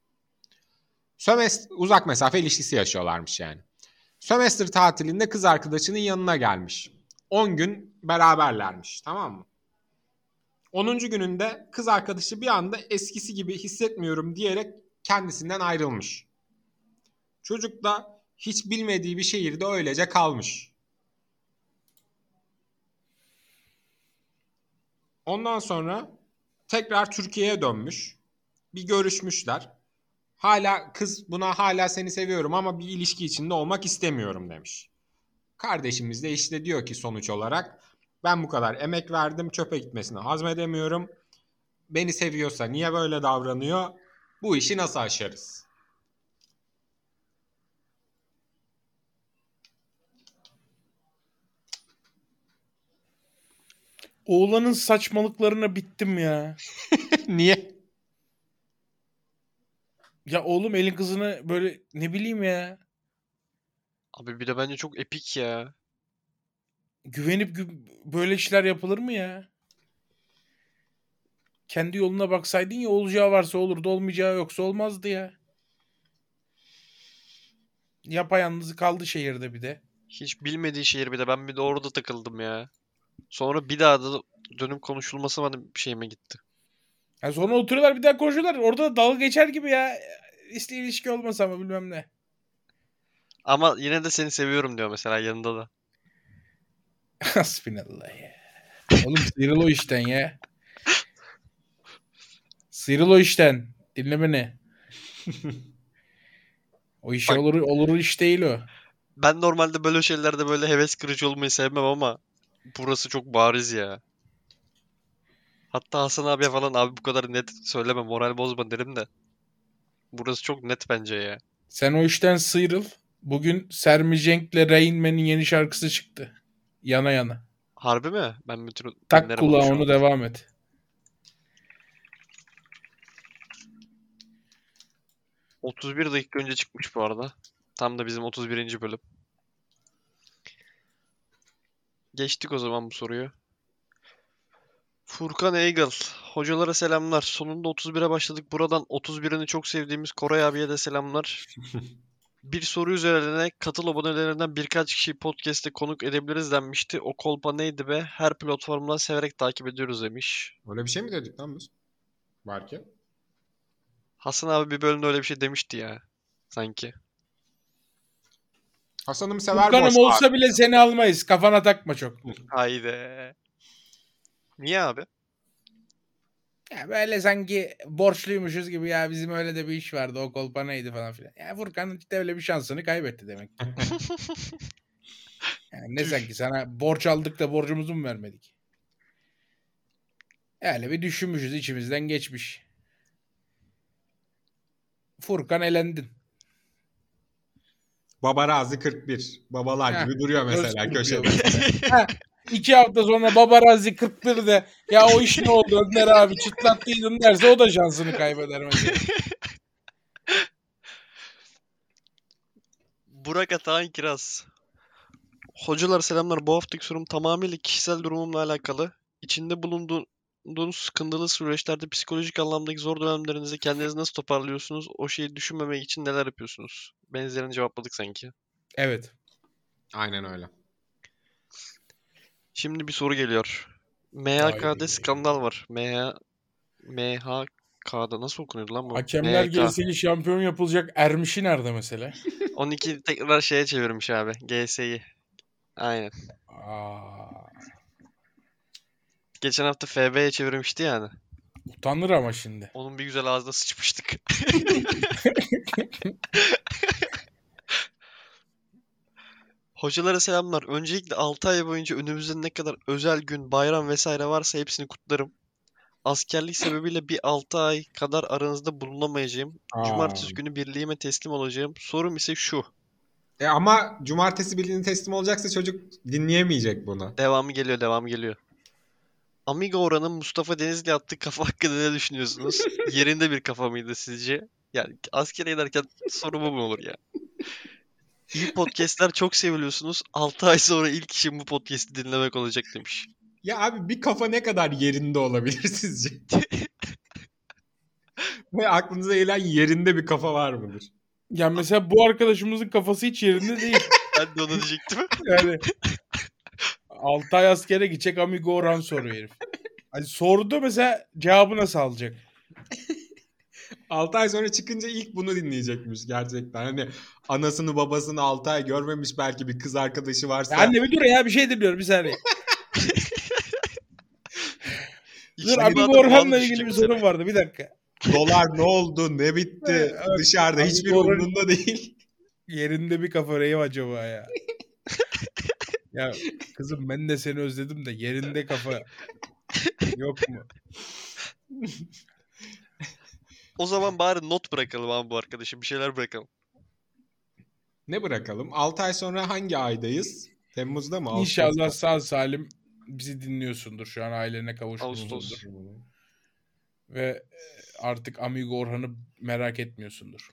Sömest uzak mesafe ilişkisi yaşıyorlarmış yani. Sömestr tatilinde kız arkadaşının yanına gelmiş. 10 gün beraberlermiş. Tamam mı? 10. gününde kız arkadaşı bir anda eskisi gibi hissetmiyorum diyerek kendisinden ayrılmış. Çocuk da hiç bilmediği bir şehirde öylece kalmış. Ondan sonra tekrar Türkiye'ye dönmüş. Bir görüşmüşler. Hala kız buna hala seni seviyorum ama bir ilişki içinde olmak istemiyorum demiş. Kardeşimiz de işte diyor ki sonuç olarak ben bu kadar emek verdim çöpe gitmesini hazmedemiyorum. Beni seviyorsa niye böyle davranıyor? Bu işi nasıl aşarız? Oğlanın saçmalıklarına bittim ya. niye? Ya oğlum elin kızını böyle ne bileyim ya. Abi bir de bence çok epik ya. Güvenip gü- böyle işler yapılır mı ya? Kendi yoluna baksaydın ya olacağı varsa olurdu olmayacağı yoksa olmazdı ya. Yapayalnız kaldı şehirde bir de. Hiç bilmediği şehir bir de ben bir de orada takıldım ya. Sonra bir daha da dönüp konuşulması bir şeyime gitti. Ya sonra oturuyorlar bir daha konuşuyorlar. Orada da dalga geçer gibi ya. İşte ilişki olmasa ama bilmem ne. Ama yine de seni seviyorum diyor mesela yanında da. Hasbinallah ya. Oğlum sıyrıl o işten ya. Sıyrıl o işten. Dinle beni. O iş Bak- olur olur iş değil o. Ben normalde böyle şeylerde böyle heves kırıcı olmayı sevmem ama burası çok bariz ya. Hatta Hasan abiye falan abi bu kadar net söyleme moral bozma derim de. Burası çok net bence ya. Sen o işten sıyrıl. Bugün Sermi Cenk'le Rain Man'in yeni şarkısı çıktı. Yana yana. Harbi mi? Ben bütün Tak an. onu devam et. 31 dakika önce çıkmış bu arada. Tam da bizim 31. bölüm. Geçtik o zaman bu soruyu. Furkan Eygıl. Hocalara selamlar. Sonunda 31'e başladık. Buradan 31'ini çok sevdiğimiz Koray abiye de selamlar. Bir soru üzerine katıl abonelerinden birkaç kişi podcast'te konuk edebiliriz denmişti. O kolpa neydi be? Her platformdan severek takip ediyoruz demiş. Öyle bir şey mi dedik lan biz? Belki. Hasan abi bir bölümde öyle bir şey demişti ya. Sanki. Hasan'ım sever Furkan'ım boş olsa bile seni almayız. Kafana takma çok. Haydi. Niye abi? Ya böyle sanki borçluymuşuz gibi ya bizim öyle de bir iş vardı o kolpa neydi falan filan. Ya Furkan işte öyle bir şansını kaybetti demek. ki. Yani ne sanki sana borç aldık da borcumuzu mu vermedik? Öyle bir düşünmüşüz içimizden geçmiş. Furkan elendin. Baba Razi 41. Babalar Heh, gibi duruyor mesela köşede. İki hafta sonra Babarazi 41'de ya o iş ne oldu Önder abi çıtlattıydın derse o da şansını kaybeder mesela. Burak Atahan Kiraz. Hocalar selamlar. Bu haftaki sorum tamamıyla kişisel durumumla alakalı. İçinde bulunduğunuz sıkıntılı süreçlerde psikolojik anlamdaki zor dönemlerinizi kendinizi nasıl toparlıyorsunuz? O şeyi düşünmemek için neler yapıyorsunuz? Benzerini cevapladık sanki. Evet. Aynen öyle. Şimdi bir soru geliyor. MHK'de skandal var. MH MHK'da nasıl okunuyordu lan bu? Hakemler MHK. şampiyon yapılacak Ermiş'i nerede mesela? 12 tekrar şeye çevirmiş abi. GS'yi. Aynen. Aa, Geçen hafta FB'ye çevirmişti yani. utanır ama şimdi. Onun bir güzel ağzına sıçmıştık. Hocalara selamlar. Öncelikle 6 ay boyunca önümüzde ne kadar özel gün, bayram vesaire varsa hepsini kutlarım. Askerlik sebebiyle bir 6 ay kadar aranızda bulunamayacağım. Aa. Cumartesi günü birliğime teslim olacağım. Sorum ise şu. E ama cumartesi birliğine teslim olacaksa çocuk dinleyemeyecek bunu. Devamı geliyor, devamı geliyor. Amiga Orhan'ın Mustafa Denizli attığı kafa hakkında ne düşünüyorsunuz? Yerinde bir kafa mıydı sizce? Yani askere giderken sorumu mu olur ya? İyi podcastler çok seviliyorsunuz. 6 ay sonra ilk işim bu podcast'i dinlemek olacak demiş. Ya abi bir kafa ne kadar yerinde olabilir sizce? Ve aklınıza gelen yerinde bir kafa var mıdır? Ya mesela bu arkadaşımızın kafası hiç yerinde değil. Ben de onu diyecektim. Yani 6 ay askere gidecek Amigo Orhan soruyor herif. Hani sordu mesela cevabı nasıl alacak? 6 ay sonra çıkınca ilk bunu dinleyecekmiş gerçekten. Hani anasını babasını 6 ay görmemiş belki bir kız arkadaşı varsa. Ya anne bir dur ya bir şey dinliyorum bir saniye. Dur adam Orhan'la ilgili bir sorum vardı bir dakika. Dolar ne oldu ne bitti Evet, dışarıda hiçbir Orhan- umurunda değil. Yerinde bir kafa reyi acaba ya. Ya kızım ben de seni özledim de yerinde kafa yok mu? O zaman bari not bırakalım abi bu arkadaşa. Bir şeyler bırakalım. Ne bırakalım? 6 ay sonra hangi aydayız? Temmuz'da mı? İnşallah Ağustos'ta? sağ salim bizi dinliyorsundur şu an ailene kavuşmuşsundur. Ve artık Amigo Orhan'ı merak etmiyorsundur.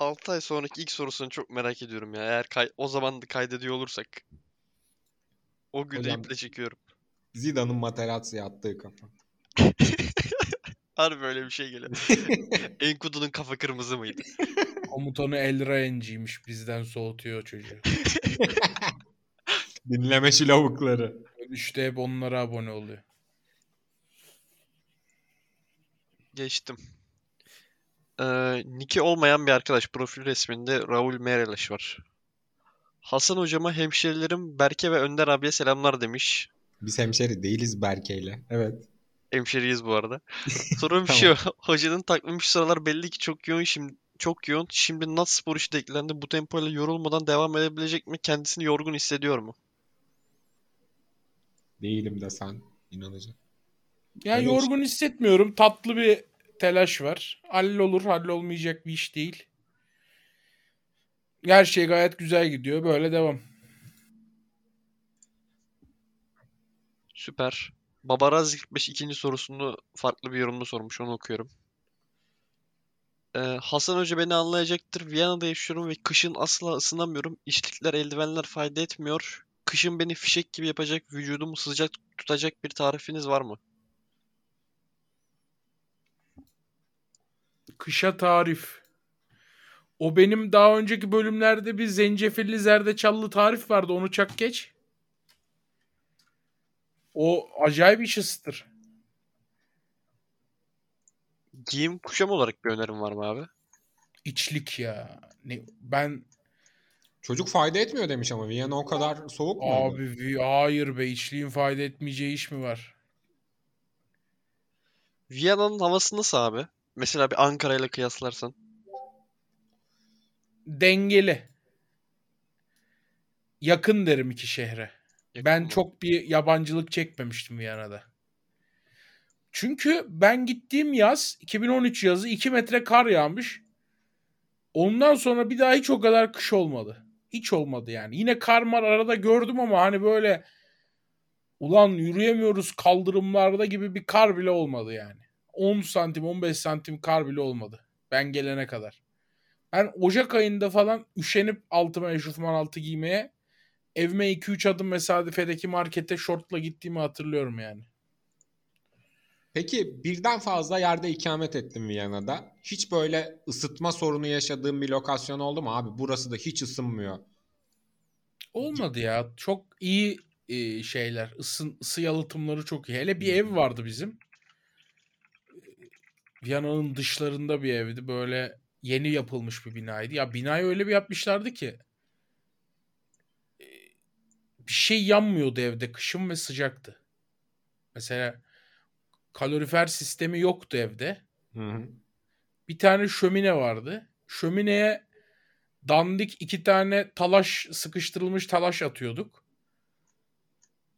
6 ay sonraki ilk sorusunu çok merak ediyorum ya. Eğer kay- o zaman da kaydediyor olursak. O günü Hocam- iple çekiyorum. Zidane'ın Materazzi'ye attığı kafa. Harbi böyle bir şey geliyor. Enkudu'nun kafa kırmızı mıydı? Komutanı El Rayen'ciymiş bizden soğutuyor çocuğu. Dinleme şu lavukları. İşte hep onlara abone oluyor. Geçtim. Ee, Niki olmayan bir arkadaş profil resminde Raul Meireles var. Hasan hocama hemşerilerim Berke ve Önder abiye selamlar demiş. Biz hemşeri değiliz Berke'yle. Evet. Hemşeriyiz bu arada. Sorum Tamam. şu. Hocanın takvimi şu sıralar belli ki çok yoğun şimdi çok yoğun. Şimdi Nat Spor işi de eklendi. Bu tempoyla yorulmadan devam edebilecek mi? Kendisini yorgun hissediyor mu? Değilim desen inanacağım. Ya Öyle yorgun hissetmiyorum. Tatlı bir telaş var. Hallolur, hallolmayacak bir iş değil. Her şey gayet güzel gidiyor. Böyle devam. Süper. Babaraz 45 ikinci sorusunu farklı bir yorumda sormuş. Onu okuyorum. Ee, Hasan Hoca beni anlayacaktır. Viyana'da yaşıyorum ve kışın asla ısınamıyorum. İşlikler, eldivenler fayda etmiyor. Kışın beni fişek gibi yapacak, vücudumu sıcak tutacak bir tarifiniz var mı? Kışa tarif. O benim daha önceki bölümlerde bir zencefilli zerdeçallı tarif vardı. Onu çak geç. O acayip iş ısıtır. Giyim kuşam olarak bir önerim var mı abi? İçlik ya. Ne, ben Çocuk fayda etmiyor demiş ama Viyana o kadar soğuk mu? abi hayır be içliğin fayda etmeyeceği iş mi var? Viyana'nın havası nasıl abi? Mesela bir Ankara ile kıyaslarsan. Dengeli. Yakın derim iki şehre. Yakın Ben mı? çok bir yabancılık çekmemiştim Viyana'da. Çünkü ben gittiğim yaz 2013 yazı 2 metre kar yağmış. Ondan sonra bir daha hiç o kadar kış olmadı. Hiç olmadı yani. Yine kar mar arada gördüm ama hani böyle ulan yürüyemiyoruz kaldırımlarda gibi bir kar bile olmadı yani. 10 santim 15 santim kar bile olmadı. Ben gelene kadar. Ben Ocak ayında falan üşenip altıma eşofman altı giymeye evime 2-3 adım mesafedeki markete şortla gittiğimi hatırlıyorum yani. Peki birden fazla yerde ikamet ettim Viyana'da. Hiç böyle ısıtma sorunu yaşadığım bir lokasyon oldu mu abi? Burası da hiç ısınmıyor. Olmadı ya. Çok iyi e, şeyler. Isın, ısı yalıtımları çok iyi. Hele bir ev vardı bizim. Viyana'nın dışlarında bir evdi. Böyle yeni yapılmış bir binaydı. Ya binayı öyle bir yapmışlardı ki e, bir şey yanmıyordu evde. Kışın ve sıcaktı. Mesela kalorifer sistemi yoktu evde. Hı hı. bir tane şömine vardı. Şömineye dandik iki tane talaş sıkıştırılmış talaş atıyorduk.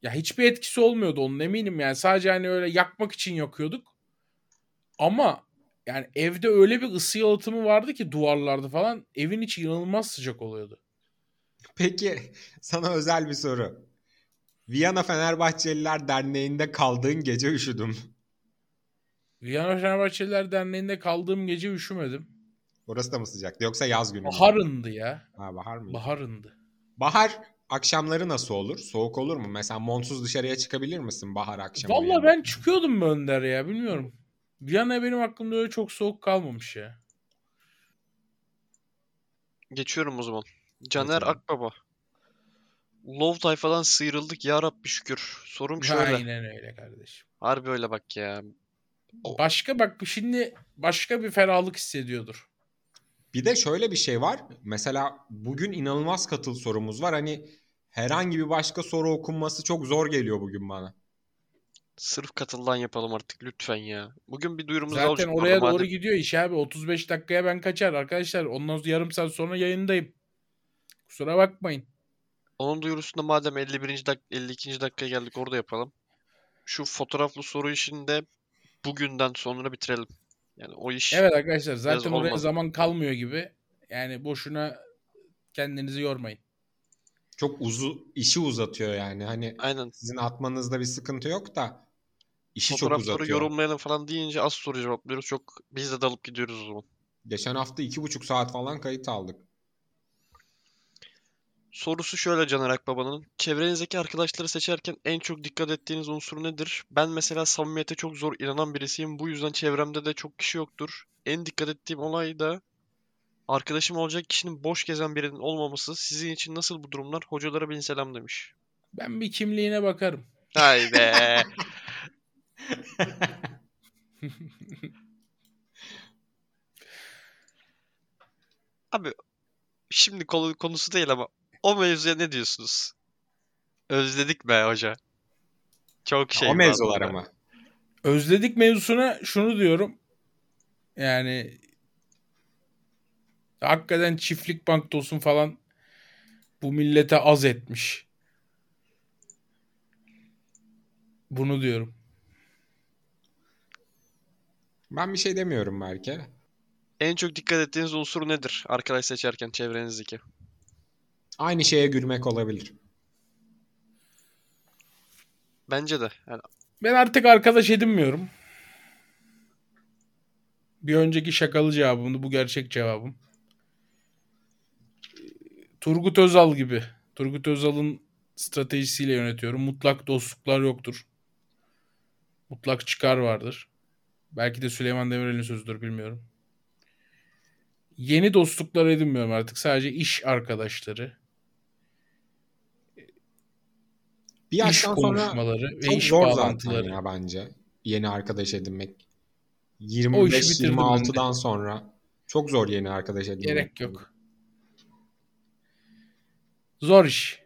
Ya hiçbir etkisi olmuyordu onun eminim yani. Sadece hani öyle yakmak için yakıyorduk. Ama yani evde öyle bir ısı yalıtımı vardı ki duvarlarda falan evin içi inanılmaz sıcak oluyordu. Peki sana özel bir soru. Viyana Fenerbahçeliler Derneği'nde kaldığın gece üşüdüm. Viyana Fenerbahçeliler Derneği'nde kaldığım gece üşümedim. Orası da mı sıcaktı yoksa yaz günü mü? Baharındı ya. Ha, bahar mı? Baharındı. Bahar akşamları nasıl olur? Soğuk olur mu? Mesela montsuz dışarıya çıkabilir misin bahar akşamı? Valla ben çıkıyordum Önder ya bilmiyorum. Viyana benim aklımda öyle çok soğuk kalmamış ya. Geçiyorum o zaman. Caner Geçelim. Akbaba. Love tayfadan sıyrıldık ya Rabbi şükür. Sorum şöyle. Aynen öyle kardeşim. Harbi öyle bak ya. Başka bak şimdi başka bir ferahlık hissediyordur. Bir de şöyle bir şey var. Mesela bugün inanılmaz katıl sorumuz var. Hani herhangi bir başka soru okunması çok zor geliyor bugün bana. Sırf katıldan yapalım artık lütfen ya. Bugün bir duyurumuz Zaten olacak bu oraya doğru madem. gidiyor iş abi. 35 dakikaya ben kaçar arkadaşlar. Ondan sonra yarım saat sonra yayındayım. Kusura bakmayın. Onun duyurusunda madem 51. dak 52. dakikaya geldik orada yapalım. Şu fotoğraflı soru işini de bugünden sonra bitirelim. Yani o iş Evet arkadaşlar zaten oraya olmadı. zaman kalmıyor gibi. Yani boşuna kendinizi yormayın. Çok uzu işi uzatıyor yani. Hani aynen sizin atmanızda bir sıkıntı yok da işi çok uzatıyor. yorumlayalım falan deyince az soru cevaplıyoruz. Çok biz de dalıp gidiyoruz o zaman. Geçen hafta iki buçuk saat falan kayıt aldık. Sorusu şöyle Caner Akbaba'nın. Çevrenizdeki arkadaşları seçerken en çok dikkat ettiğiniz unsur nedir? Ben mesela samimiyete çok zor inanan birisiyim. Bu yüzden çevremde de çok kişi yoktur. En dikkat ettiğim olay da arkadaşım olacak kişinin boş gezen birinin olmaması. Sizin için nasıl bu durumlar? Hocalara bin selam demiş. Ben bir kimliğine bakarım. Haydi. Abi şimdi konu, konusu değil ama o mevzuya ne diyorsunuz? Özledik be hoca. Çok şey o mevzular ama. Özledik mevzusuna şunu diyorum. Yani Hakikaten çiftlik banktosun falan bu millete az etmiş. Bunu diyorum. Ben bir şey demiyorum belki. En çok dikkat ettiğiniz unsur nedir arkadaş seçerken çevrenizdeki? Aynı şeye gülmek olabilir. Bence de. Yani Ben artık arkadaş edinmiyorum. Bir önceki şakalı cevabımdı. Bu gerçek cevabım. Turgut Özal gibi. Turgut Özal'ın stratejisiyle yönetiyorum. Mutlak dostluklar yoktur. Mutlak çıkar vardır. Belki de Süleyman Demirel'in sözüdür bilmiyorum. Yeni dostluklar edinmiyorum artık. Sadece iş arkadaşları, Bir iş yaştan sonra konuşmaları ve çok iş zor bağlantıları. ya bence. Yeni arkadaş edinmek. O işi bitirdim ben de. 25-26'dan sonra çok zor yeni arkadaş edinmek. Gerek yok. Zor iş.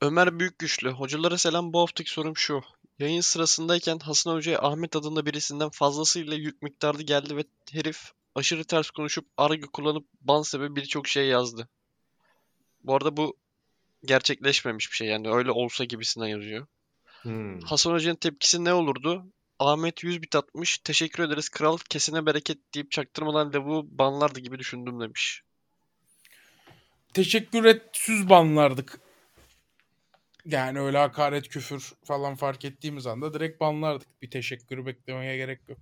Ömer Büyükgüçlü. Hocalara selam. Bu haftaki sorum şu. Yayın sırasındayken Hasan Hoca'ya Ahmet adında birisinden fazlasıyla yük miktarı geldi ve herif aşırı ters konuşup argo kullanıp ban sebebi birçok şey yazdı. Bu arada bu gerçekleşmemiş bir şey yani öyle olsa gibisinden yazıyor. Hmm. Hasan Hoca'nın tepkisi ne olurdu? Ahmet 100 bit atmış. Teşekkür ederiz kral. Kesine bereket deyip çaktırmadan lavuğu banlardı gibi düşündüm demiş. Teşekkür etsiz banlardık. Yani öyle hakaret, küfür falan fark ettiğimiz anda direkt banlardık. Bir teşekkürü beklemeye gerek yok.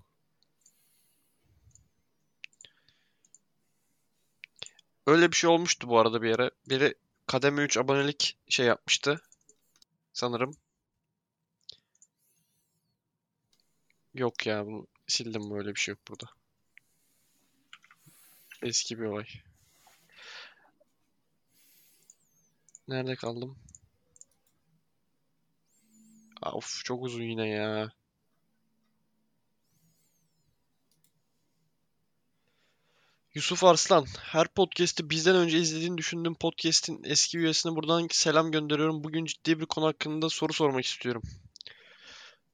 Öyle bir şey olmuştu bu arada bir ara. Biri kademe 3 abonelik şey yapmıştı. Sanırım. Yok ya bunu sildim böyle bir şey yok burada. Eski bir olay. Nerede kaldım? Of çok uzun yine ya. Yusuf Arslan, her podcast'i bizden önce izlediğini düşündüğüm podcast'in eski üyesine buradan selam gönderiyorum. Bugün ciddi bir konu hakkında soru sormak istiyorum.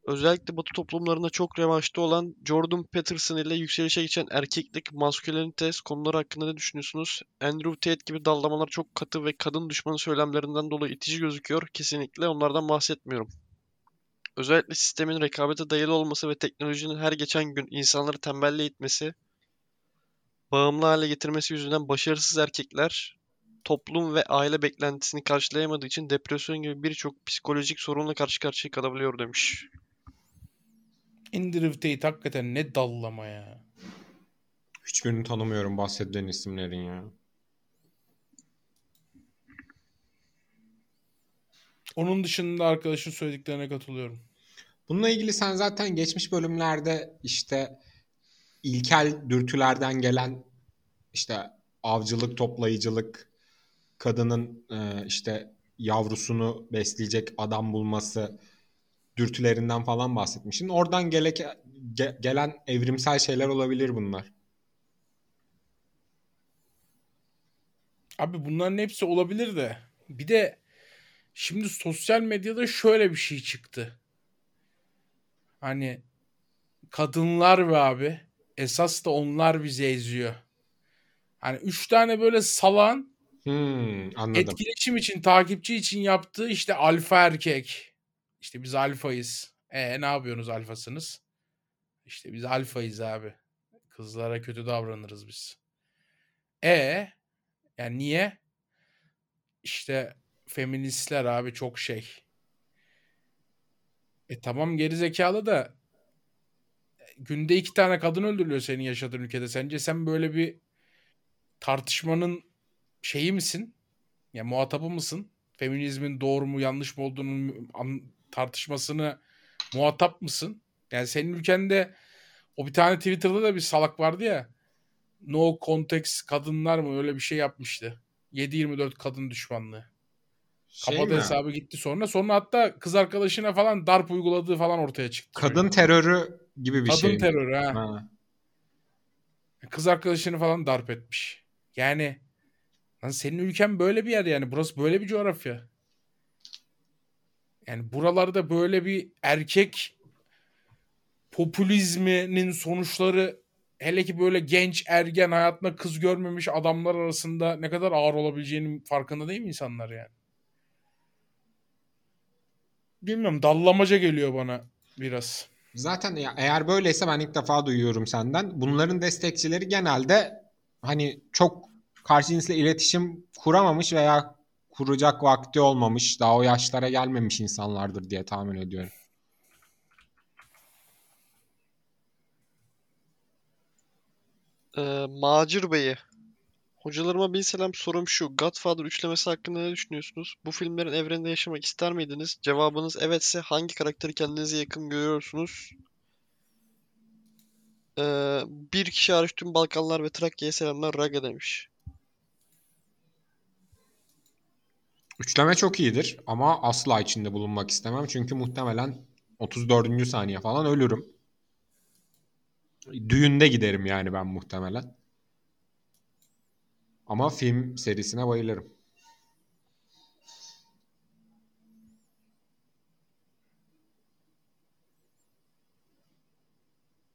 Özellikle Batı toplumlarında çok revaçta olan Jordan Peterson ile yükselişe geçen erkeklik, maskülenite konuları hakkında ne düşünüyorsunuz? Andrew Tate gibi dallamalar çok katı ve kadın düşmanı söylemlerinden dolayı itici gözüküyor. Kesinlikle onlardan bahsetmiyorum. Özellikle sistemin rekabete dayalı olması ve teknolojinin her geçen gün insanları tembelliğe itmesi bağımlı hale getirmesi yüzünden başarısız erkekler toplum ve aile beklentisini karşılayamadığı için depresyon gibi birçok psikolojik sorunla karşı karşıya kalabiliyor demiş. Andrew Tate hakikaten ne dallama ya. Hiçbirini tanımıyorum bahsedilen isimlerin ya. Onun dışında arkadaşın söylediklerine katılıyorum. Bununla ilgili sen zaten geçmiş bölümlerde işte ilkel dürtülerden gelen işte avcılık, toplayıcılık, kadının e, işte yavrusunu besleyecek adam bulması dürtülerinden falan bahsetmişsin. Oradan gele, ge- gelen evrimsel şeyler olabilir bunlar. Abi bunların hepsi olabilir de. Bir de şimdi sosyal medyada şöyle bir şey çıktı. Hani kadınlar ve abi esas da onlar bizi eziyor. Hani üç tane böyle salan Hmm, anladım. etkileşim için, takipçi için yaptığı işte alfa erkek. İşte biz alfayız. E ne yapıyorsunuz alfasınız? İşte biz alfayız abi. Kızlara kötü davranırız biz. E yani niye? İşte feministler abi çok şey. E tamam geri zekalı da günde iki tane kadın öldürülüyor senin yaşadığın ülkede. Sence sen böyle bir tartışmanın şeyi misin? Ya muhatabı mısın? Feminizmin doğru mu yanlış mı olduğunu tartışmasını muhatap mısın? Yani senin ülkende o bir tane Twitter'da da bir salak vardı ya. No context kadınlar mı öyle bir şey yapmıştı. 7-24 kadın düşmanlığı. Şey Kapadı mi? hesabı gitti sonra. Sonra hatta kız arkadaşına falan darp uyguladığı falan ortaya çıktı. Kadın çocuğun. terörü gibi bir Kadın şey. terörü ha. Ha. Kız arkadaşını falan darp etmiş. Yani lan senin ülken böyle bir yer yani. Burası böyle bir coğrafya. Yani buralarda böyle bir erkek popülizminin sonuçları hele ki böyle genç ergen hayatında kız görmemiş adamlar arasında ne kadar ağır olabileceğinin farkında değil mi insanlar yani? Bilmiyorum dallamaca geliyor bana biraz. Zaten ya, eğer böyleyse ben ilk defa duyuyorum senden. Bunların destekçileri genelde hani çok karşı cinsle iletişim kuramamış veya kuracak vakti olmamış, daha o yaşlara gelmemiş insanlardır diye tahmin ediyorum. Ee, Macir Bey'i. Hocalarıma bir selam sorum şu. Godfather üçlemesi hakkında ne düşünüyorsunuz? Bu filmlerin evreninde yaşamak ister miydiniz? Cevabınız evetse hangi karakteri kendinize yakın görüyorsunuz? Ee, bir kişi hariç tüm Balkanlar ve Trakya'ya selamlar Raga demiş. Üçleme çok iyidir ama asla içinde bulunmak istemem. Çünkü muhtemelen 34. saniye falan ölürüm. Düğünde giderim yani ben muhtemelen. Ama film serisine bayılırım.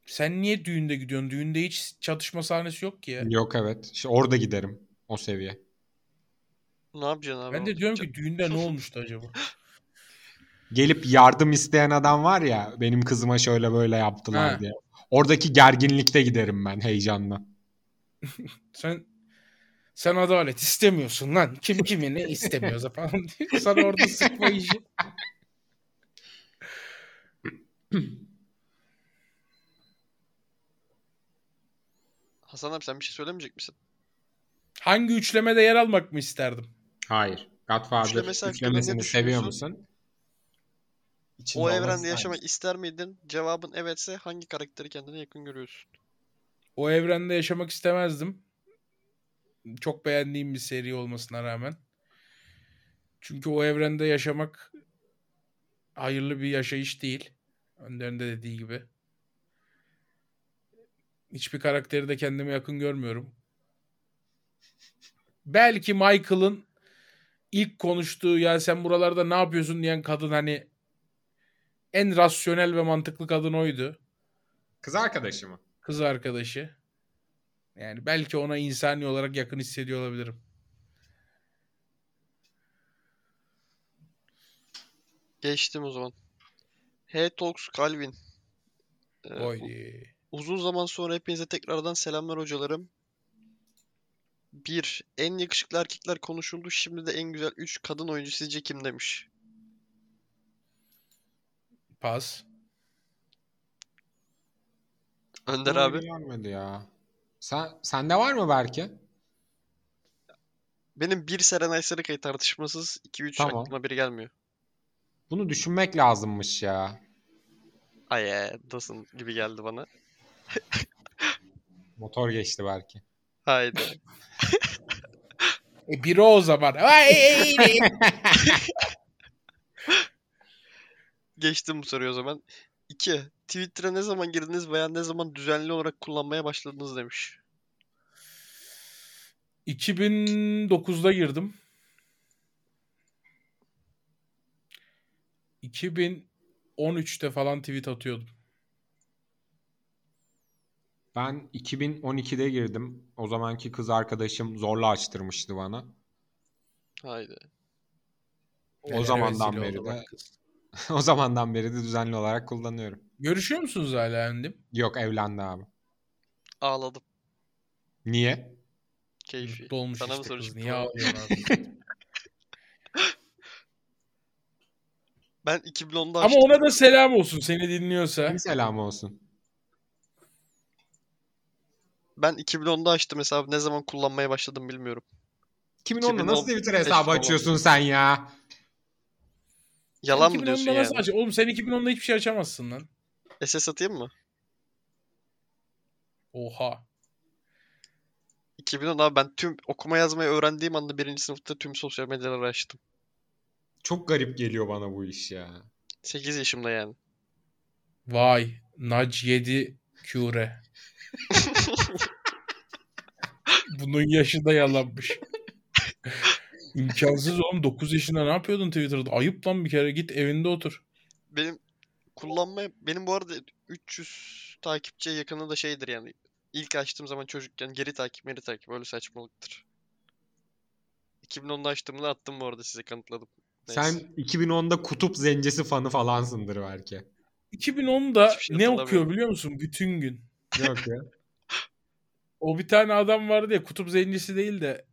Sen niye düğünde gidiyorsun? Düğünde hiç çatışma sahnesi yok ki ya. Yok evet. İşte orada giderim o seviye. Ne yapacaksın abi? Ben de diyorum ki düğünde ne olmuştu acaba? Gelip yardım isteyen adam var ya benim kızıma şöyle böyle yaptılar Ha. diye. Oradaki gerginlikte giderim ben heyecanla. Sen sen adalet istemiyorsun lan. Kim kimi ne istemiyorsa falan diyor. Sana orada sıkma işi. Hasan abi sen bir şey söylemeyecek misin? Hangi üçlemede yer almak mı isterdim? Hayır. Godfather Üçlemesi hakkında üçlemesini seviyor düşünüyorsun? musun? İçinde O evrende yaşamak misin? ister miydin? Cevabın evetse hangi karakteri kendine yakın görüyorsun? O evrende yaşamak istemezdim. Çok beğendiğim bir seri olmasına rağmen. Çünkü o evrende yaşamak hayırlı bir yaşayış değil. Önder'in de dediği gibi. Hiçbir karakteri de kendime yakın görmüyorum. Belki Michael'ın ilk konuştuğu ya sen buralarda ne yapıyorsun diyen kadın hani en rasyonel ve mantıklı kadın oydu. Kız arkadaşı mı? Kız arkadaşı. Yani belki ona insani olarak yakın hissediyor olabilirim. Geçtim o zaman. Hey Talks Calvin. Ee, Oydi. uzun zaman sonra hepinize tekrardan selamlar hocalarım. 1. En yakışıklı erkekler konuşuldu. Şimdi de en güzel 3 kadın oyuncu sizce kim demiş? Pas. Önder Aklıma abi. gelmedi ya. Sen, sende var mı belki? Benim 1 Serenay Sarıkaya tartışmasız 2-3 Tamam. aklıma biri gelmiyor. Bunu düşünmek lazımmış ya. Ay dasın gibi geldi bana. Motor geçti belki. Haydi. E biri o zaman. Geçtim bu soruyu o zaman. 2. Twitter'a ne zaman girdiniz veya ne zaman düzenli olarak kullanmaya başladınız demiş. 2009'da girdim. 2013'te falan tweet atıyordum. Ben 2012'de girdim. O zamanki kız arkadaşım zorla açtırmıştı bana. Haydi. O Nelere zamandan beri de bak kız. o zamandan beri de düzenli olarak kullanıyorum. Görüşüyor musunuz hala Endim? Yok evlendi abi. Ağladım. Niye? Keyfi. Mutlu olmuş Sana mı işte kız. soracaktım Niye ağlıyorsun abi? Ben 2010'da Ama açtım. ona da selam olsun seni dinliyorsa. Kim selamı olsun. Ben 2010'da açtım hesabı. Ne zaman kullanmaya başladım bilmiyorum. 2010'da nasıl 2015 Twitter hesabı açıyorsun sen ya? Yalan mı diyorsun 2010'da nasıl yani? aç- Oğlum sen 2010'da hiçbir şey açamazsın lan. SS atayım mı? Oha. 2010 abi ben tüm okuma yazmayı öğrendiğim anda birinci sınıfta tüm sosyal medyaları açtım. Çok garip geliyor bana bu iş ya. 8 yaşımda yani. Vay. Nac 7 küre. Bunun yaşı da yalanmış. İmkansız oğlum 9 yaşında ne yapıyordun Twitter'da? Ayıp lan bir kere git evinde otur. Benim kullanmaya benim bu arada 300 takipçiye yakını da şeydir yani. ilk açtığım zaman çocukken geri takip, geri takip öyle saçmalıktır. 2010'da açtığımda attım bu arada size kanıtladım. Neyse. Sen 2010'da kutup zencesi fanı falansındır belki. Hiçbir 2010'da şey ne okuyor biliyor musun? Bütün gün. Yok ya. O bir tane adam vardı ya kutup zencisi değil de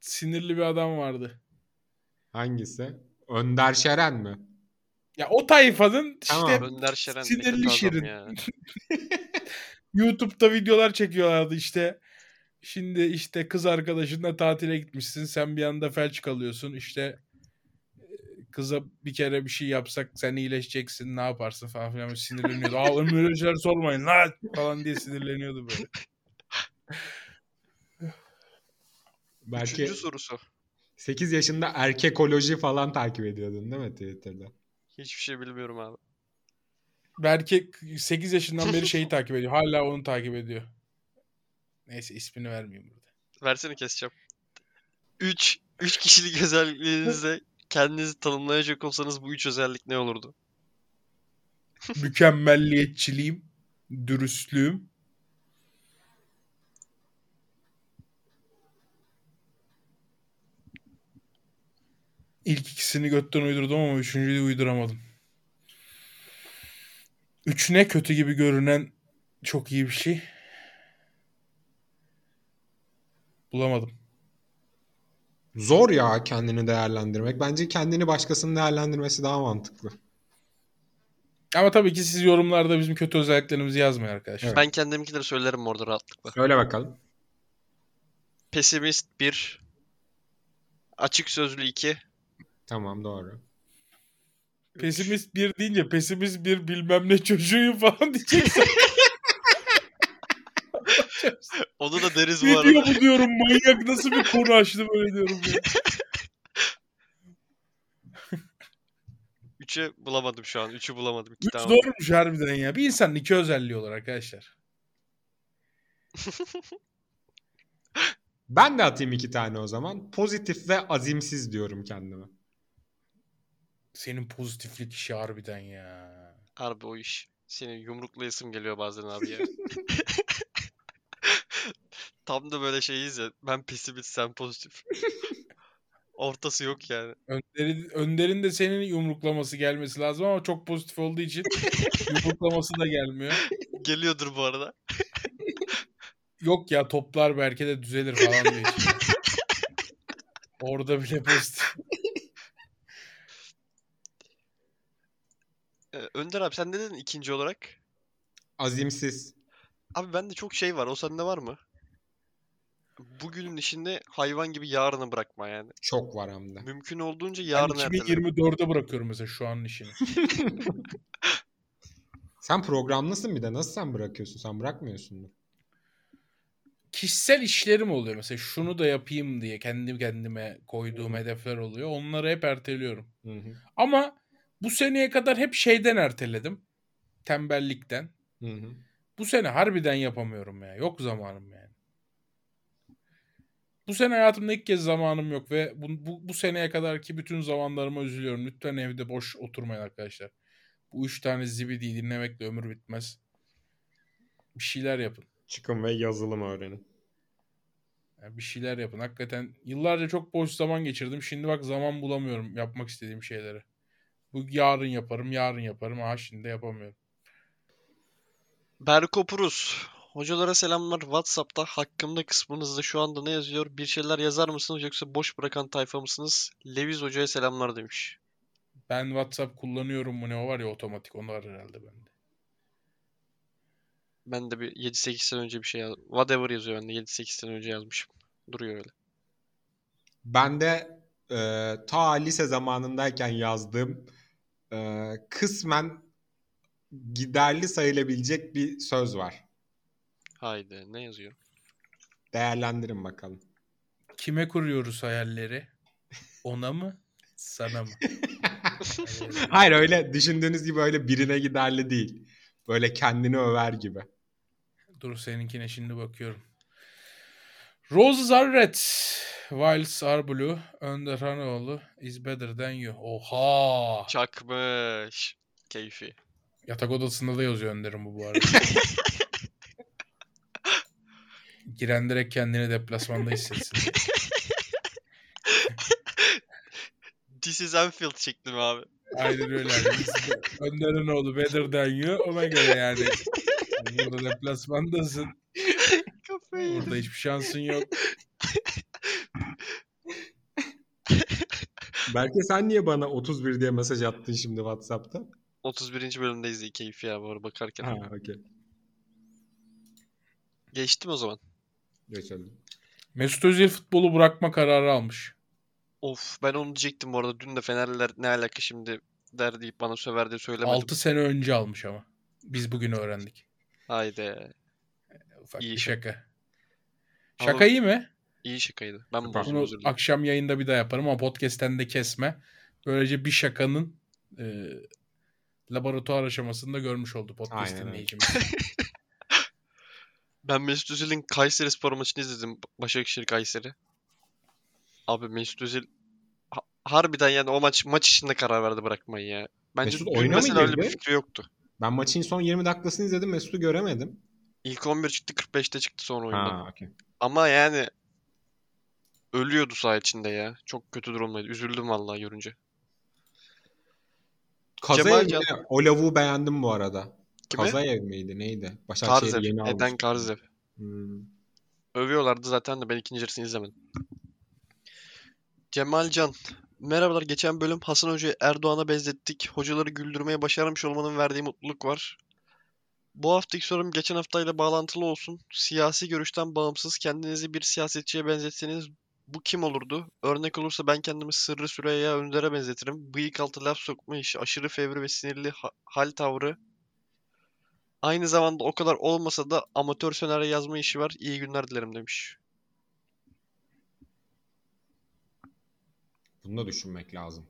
sinirli bir adam vardı. Hangisi? Önder Şeren mi? Ya o tayfanın işte Tamam. Önder Şeren sinirli şirin. ya. YouTube'da videolar çekiyorlardı işte. Şimdi işte kız arkadaşınla tatile gitmişsin. Sen bir anda felç kalıyorsun. İşte e, kıza bir kere bir şey yapsak sen iyileşeceksin ne yaparsın falan filan sinirleniyordu. Aa şeyler sormayın lan falan diye sinirleniyordu böyle. Belki Üçüncü sorusu. 8 yaşında erkekoloji falan takip ediyordun değil mi Twitter'da? Hiçbir şey bilmiyorum abi. Belki 8 yaşından beri şeyi takip ediyor. Hala onu takip ediyor. Neyse ismini vermeyeyim burada. Versene keseceğim. 3 3 kişilik özelliğinizle kendinizi tanımlayacak olsanız bu üç özellik ne olurdu? Mükemmelliyetçiliğim, dürüstlüğüm. İlk ikisini götten uydurdum ama üçüncüyü uyduramadım. Üç ne kötü gibi görünen çok iyi bir şey. Bulamadım. Zor ya kendini değerlendirmek. Bence kendini başkasının değerlendirmesi daha mantıklı. Ama tabii ki siz yorumlarda bizim kötü özelliklerimizi yazmayın arkadaşlar. Evet. Ben kendimkileri söylerim orada rahatlıkla. Söyle bakalım. Pesimist 1 Açık sözlü 2 Tamam doğru. Pesimist bir deyince pesimist bir bilmem ne çocuğuyum falan diyeceksin. Onu da deriz bu ne arada. diyor bu diyorum manyak nasıl bir konu açtı böyle diyorum ya. 3'ü bulamadım şu an. 3'ü bulamadım. 2 Üç tane. zormuş harbiden ya. Bir insanın iki özelliği olur arkadaşlar. Ben de atayım iki tane o zaman. Pozitif ve azimsiz diyorum kendime. Senin pozitiflik işi harbiden ya. Harbi o iş. Seni yumruklayasım geliyor bazen abi ya. Tam da böyle şeyiz ya. Ben pesimist sen pozitif. Ortası yok yani. Önder'in, Önder'in de senin yumruklaması gelmesi lazım ama çok pozitif olduğu için yumruklaması da gelmiyor. Geliyordur bu arada. Yok ya toplar belki de düzelir falan içinde. Orada bile pozitif. Önder abi sen ne dedin ikinci olarak? Azimsiz. Abi bende çok şey var. O sende var mı? Bugünün işini hayvan gibi yarına bırakma yani. Çok var hem de. Mümkün olduğunca Ben yarın ertele. 2024'e bırakıyorum mesela şu an işini. Sen programlısın bir de. Nasıl sen bırakıyorsun? Sen bırakmıyorsundur. kişisel işlerim oluyor mesela şunu da yapayım diye kendi kendime koyduğum hedefler oluyor. Onları hep erteliyorum. Hı hı. Ama bu seneye kadar hep şeyden erteledim. Tembellikten. Hı hı. Bu sene harbiden yapamıyorum ya. Yok zamanım yani. Bu sene hayatımda ilk kez zamanım yok ve bu, bu, bu seneye kadarki bütün zamanlarıma üzülüyorum. Lütfen evde boş oturmayın arkadaşlar. Bu üç tane zibidiyi dinlemekle ömür bitmez. Bir şeyler yapın. Çıkın ve yazılım öğrenin. Yani bir şeyler yapın. Hakikaten yıllarca çok boş zaman geçirdim. Şimdi bak zaman bulamıyorum yapmak istediğim şeyleri. Bu yarın yaparım, yarın yaparım. Aha şimdi de yapamıyorum. Berko Purus. Hocalara selamlar. WhatsApp'ta hakkımda kısmınızda şu anda ne yazıyor? Bir şeyler yazar mısınız yoksa boş bırakan tayfa mısınız? Leviz Hoca'ya selamlar demiş. Ben WhatsApp kullanıyorum mu ne o var ya otomatik onu var herhalde bende. Ben de bir 7-8 sene önce bir şey yaz Whatever yazıyor bende. 7-8 sene önce yazmışım. Duruyor öyle. Ben de e, ta lise zamanındayken yazdığım e, kısmen giderli sayılabilecek bir söz var. Haydi ne yazıyor? Değerlendirin bakalım. Kime kuruyoruz hayalleri? Ona mı? Sana mı? Hayır öyle düşündüğünüz gibi öyle birine giderli değil. Böyle kendini över gibi. Dur seninkine şimdi bakıyorum. Roses are red. Wilds are blue. Önder Hanoğlu is better than you. Oha! Çakmış. Keyfi. Yatak odasında da yazıyor Önder'in bu bu arada. Giren direkt kendini deplasmanda hissetsin. This is Anfield şeklim abi. Aynen öyle Önder'in oğlu better than you. Ona göre yani. Burada deplasmandasın. Burada hiçbir şansın yok. Belki sen niye bana 31 diye mesaj attın şimdi WhatsApp'ta? 31. bölümdeyiz iyi keyfi ya bu arada bakarken. Ha okey. Geçtim o zaman. Geçelim. Mesut Özil futbolu bırakma kararı almış. Of ben onu diyecektim bu arada. Dün de Fenerliler ne alaka şimdi der deyip bana söver diye söylemedim. 6 sene önce almış ama. Biz bugün öğrendik. Haydi. Ufak İyi bir şaka. şaka. Ama- Şaka iyi mi? İyi şakaydı. Ben Süper. Bunu özür dilerim. akşam yayında bir daha yaparım ama podcast'ten de kesme. Böylece bir şakanın e, laboratuvar aşamasında görmüş oldu podcast Aynen öyle. dinleyicimiz. Ben Mesut Özil'in Kayseri Spor maçını izledim. Başakşehir Kayseri. Abi Mesut Özil ha- harbiden yani o maç maç içinde karar verdi bırakmayı ya. Bence Mesut dün oyuna mı mesela öyle bir girdi? fikri yoktu. Ben maçın son 20 dakikasını izledim. Mesut'u göremedim. İlk 11 çıktı 45'te çıktı sonra oyundan. Ha okey. Ama yani ölüyordu saha içinde ya. Çok kötü durumdaydı. Üzüldüm vallahi görünce. Kazayev Cemal mi? O lavuğu beğendim bu arada. Kimi? Kazayev miydi? Neydi? Başakşehir yeni almış. Eden Karzev. Hmm. Övüyorlardı zaten de ben ikinci yarısını izlemedim. Cemal Can. Merhabalar. Geçen bölüm Hasan Hoca'yı Erdoğan'a benzettik. Hocaları güldürmeye başarmış olmanın verdiği mutluluk var. Bu haftaki sorum geçen haftayla bağlantılı olsun. Siyasi görüşten bağımsız kendinizi bir siyasetçiye benzetseniz bu kim olurdu? Örnek olursa ben kendimi Sırrı Süreyya Önder'e benzetirim. Bıyık altı laf sokma işi, aşırı fevri ve sinirli ha- hal tavrı. Aynı zamanda o kadar olmasa da amatör senaryo yazma işi var. İyi günler dilerim demiş. Bunu da düşünmek lazım.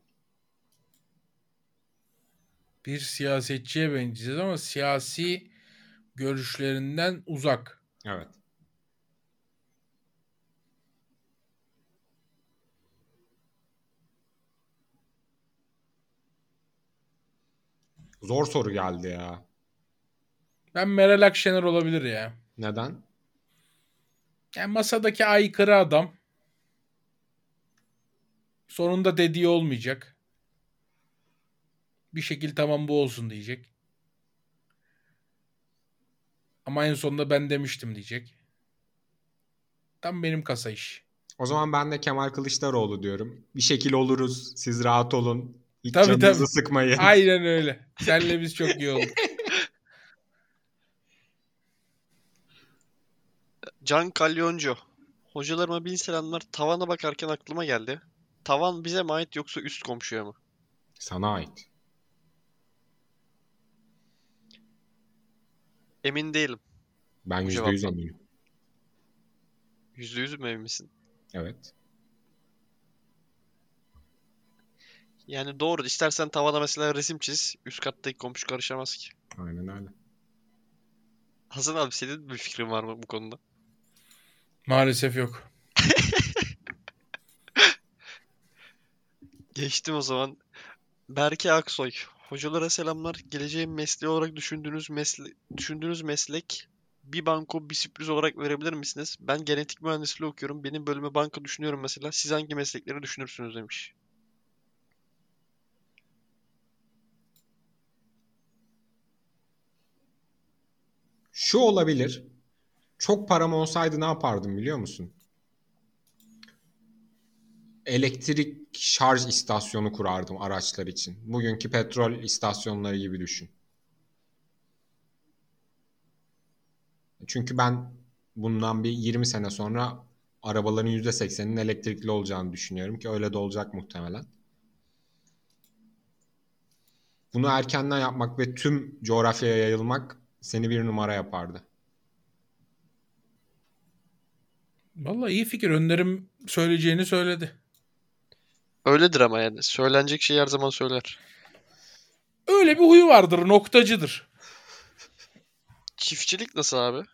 bir siyasetçiye benzeyeceğiz ama siyasi görüşlerinden uzak. Evet. Zor soru geldi ya. Ben Meral Akşener olabilir ya. Neden? Yani masadaki aykırı adam. Sonunda dediği olmayacak. Bir şekil tamam bu olsun diyecek. Ama en sonunda ben demiştim diyecek. Tam benim kasa iş. O zaman ben de Kemal Kılıçdaroğlu diyorum. Bir şekil oluruz. Siz rahat olun. Hiç Tabii, canınızı tabii. sıkmayın. Aynen öyle. Senle biz çok iyi olduk. Can Kalyoncu. Hocalarıma bin selamlar. Tavana bakarken aklıma geldi. Tavan bize mi ait yoksa üst komşuya mı? Sana ait. Emin değilim. Ben yüzde yüz eminim. Yüzde yüz mü emin misin? Evet. Yani doğru. İstersen tavana mesela resim çiz. Üst kattaki komşu karışamaz ki. Aynen öyle. Hasan abi senin bir fikrin var mı bu konuda? Maalesef yok. Geçtim o zaman. Berke Aksoy. Hocalara selamlar. Geleceğin mesleği olarak düşündüğünüz mesle düşündüğünüz meslek bir banko bir sürpriz olarak verebilir misiniz? Ben genetik mühendisliği okuyorum. Benim bölüme banka düşünüyorum mesela. Siz hangi meslekleri düşünürsünüz demiş. Şu olabilir. Çok param olsaydı ne yapardım biliyor musun? Elektrik şarj istasyonu kurardım araçlar için. Bugünkü petrol istasyonları gibi düşün. Çünkü ben bundan bir 20 sene sonra arabaların %80'inin elektrikli olacağını düşünüyorum ki öyle de olacak muhtemelen. Bunu erkenden yapmak ve tüm coğrafyaya yayılmak seni bir numara yapardı. Vallahi iyi fikir. Önderim söyleyeceğini söyledi. Öyledir ama yani. Söylenecek şeyi her zaman söyler. Öyle bir huyu vardır. Noktacıdır. Çiftçilik nasıl abi?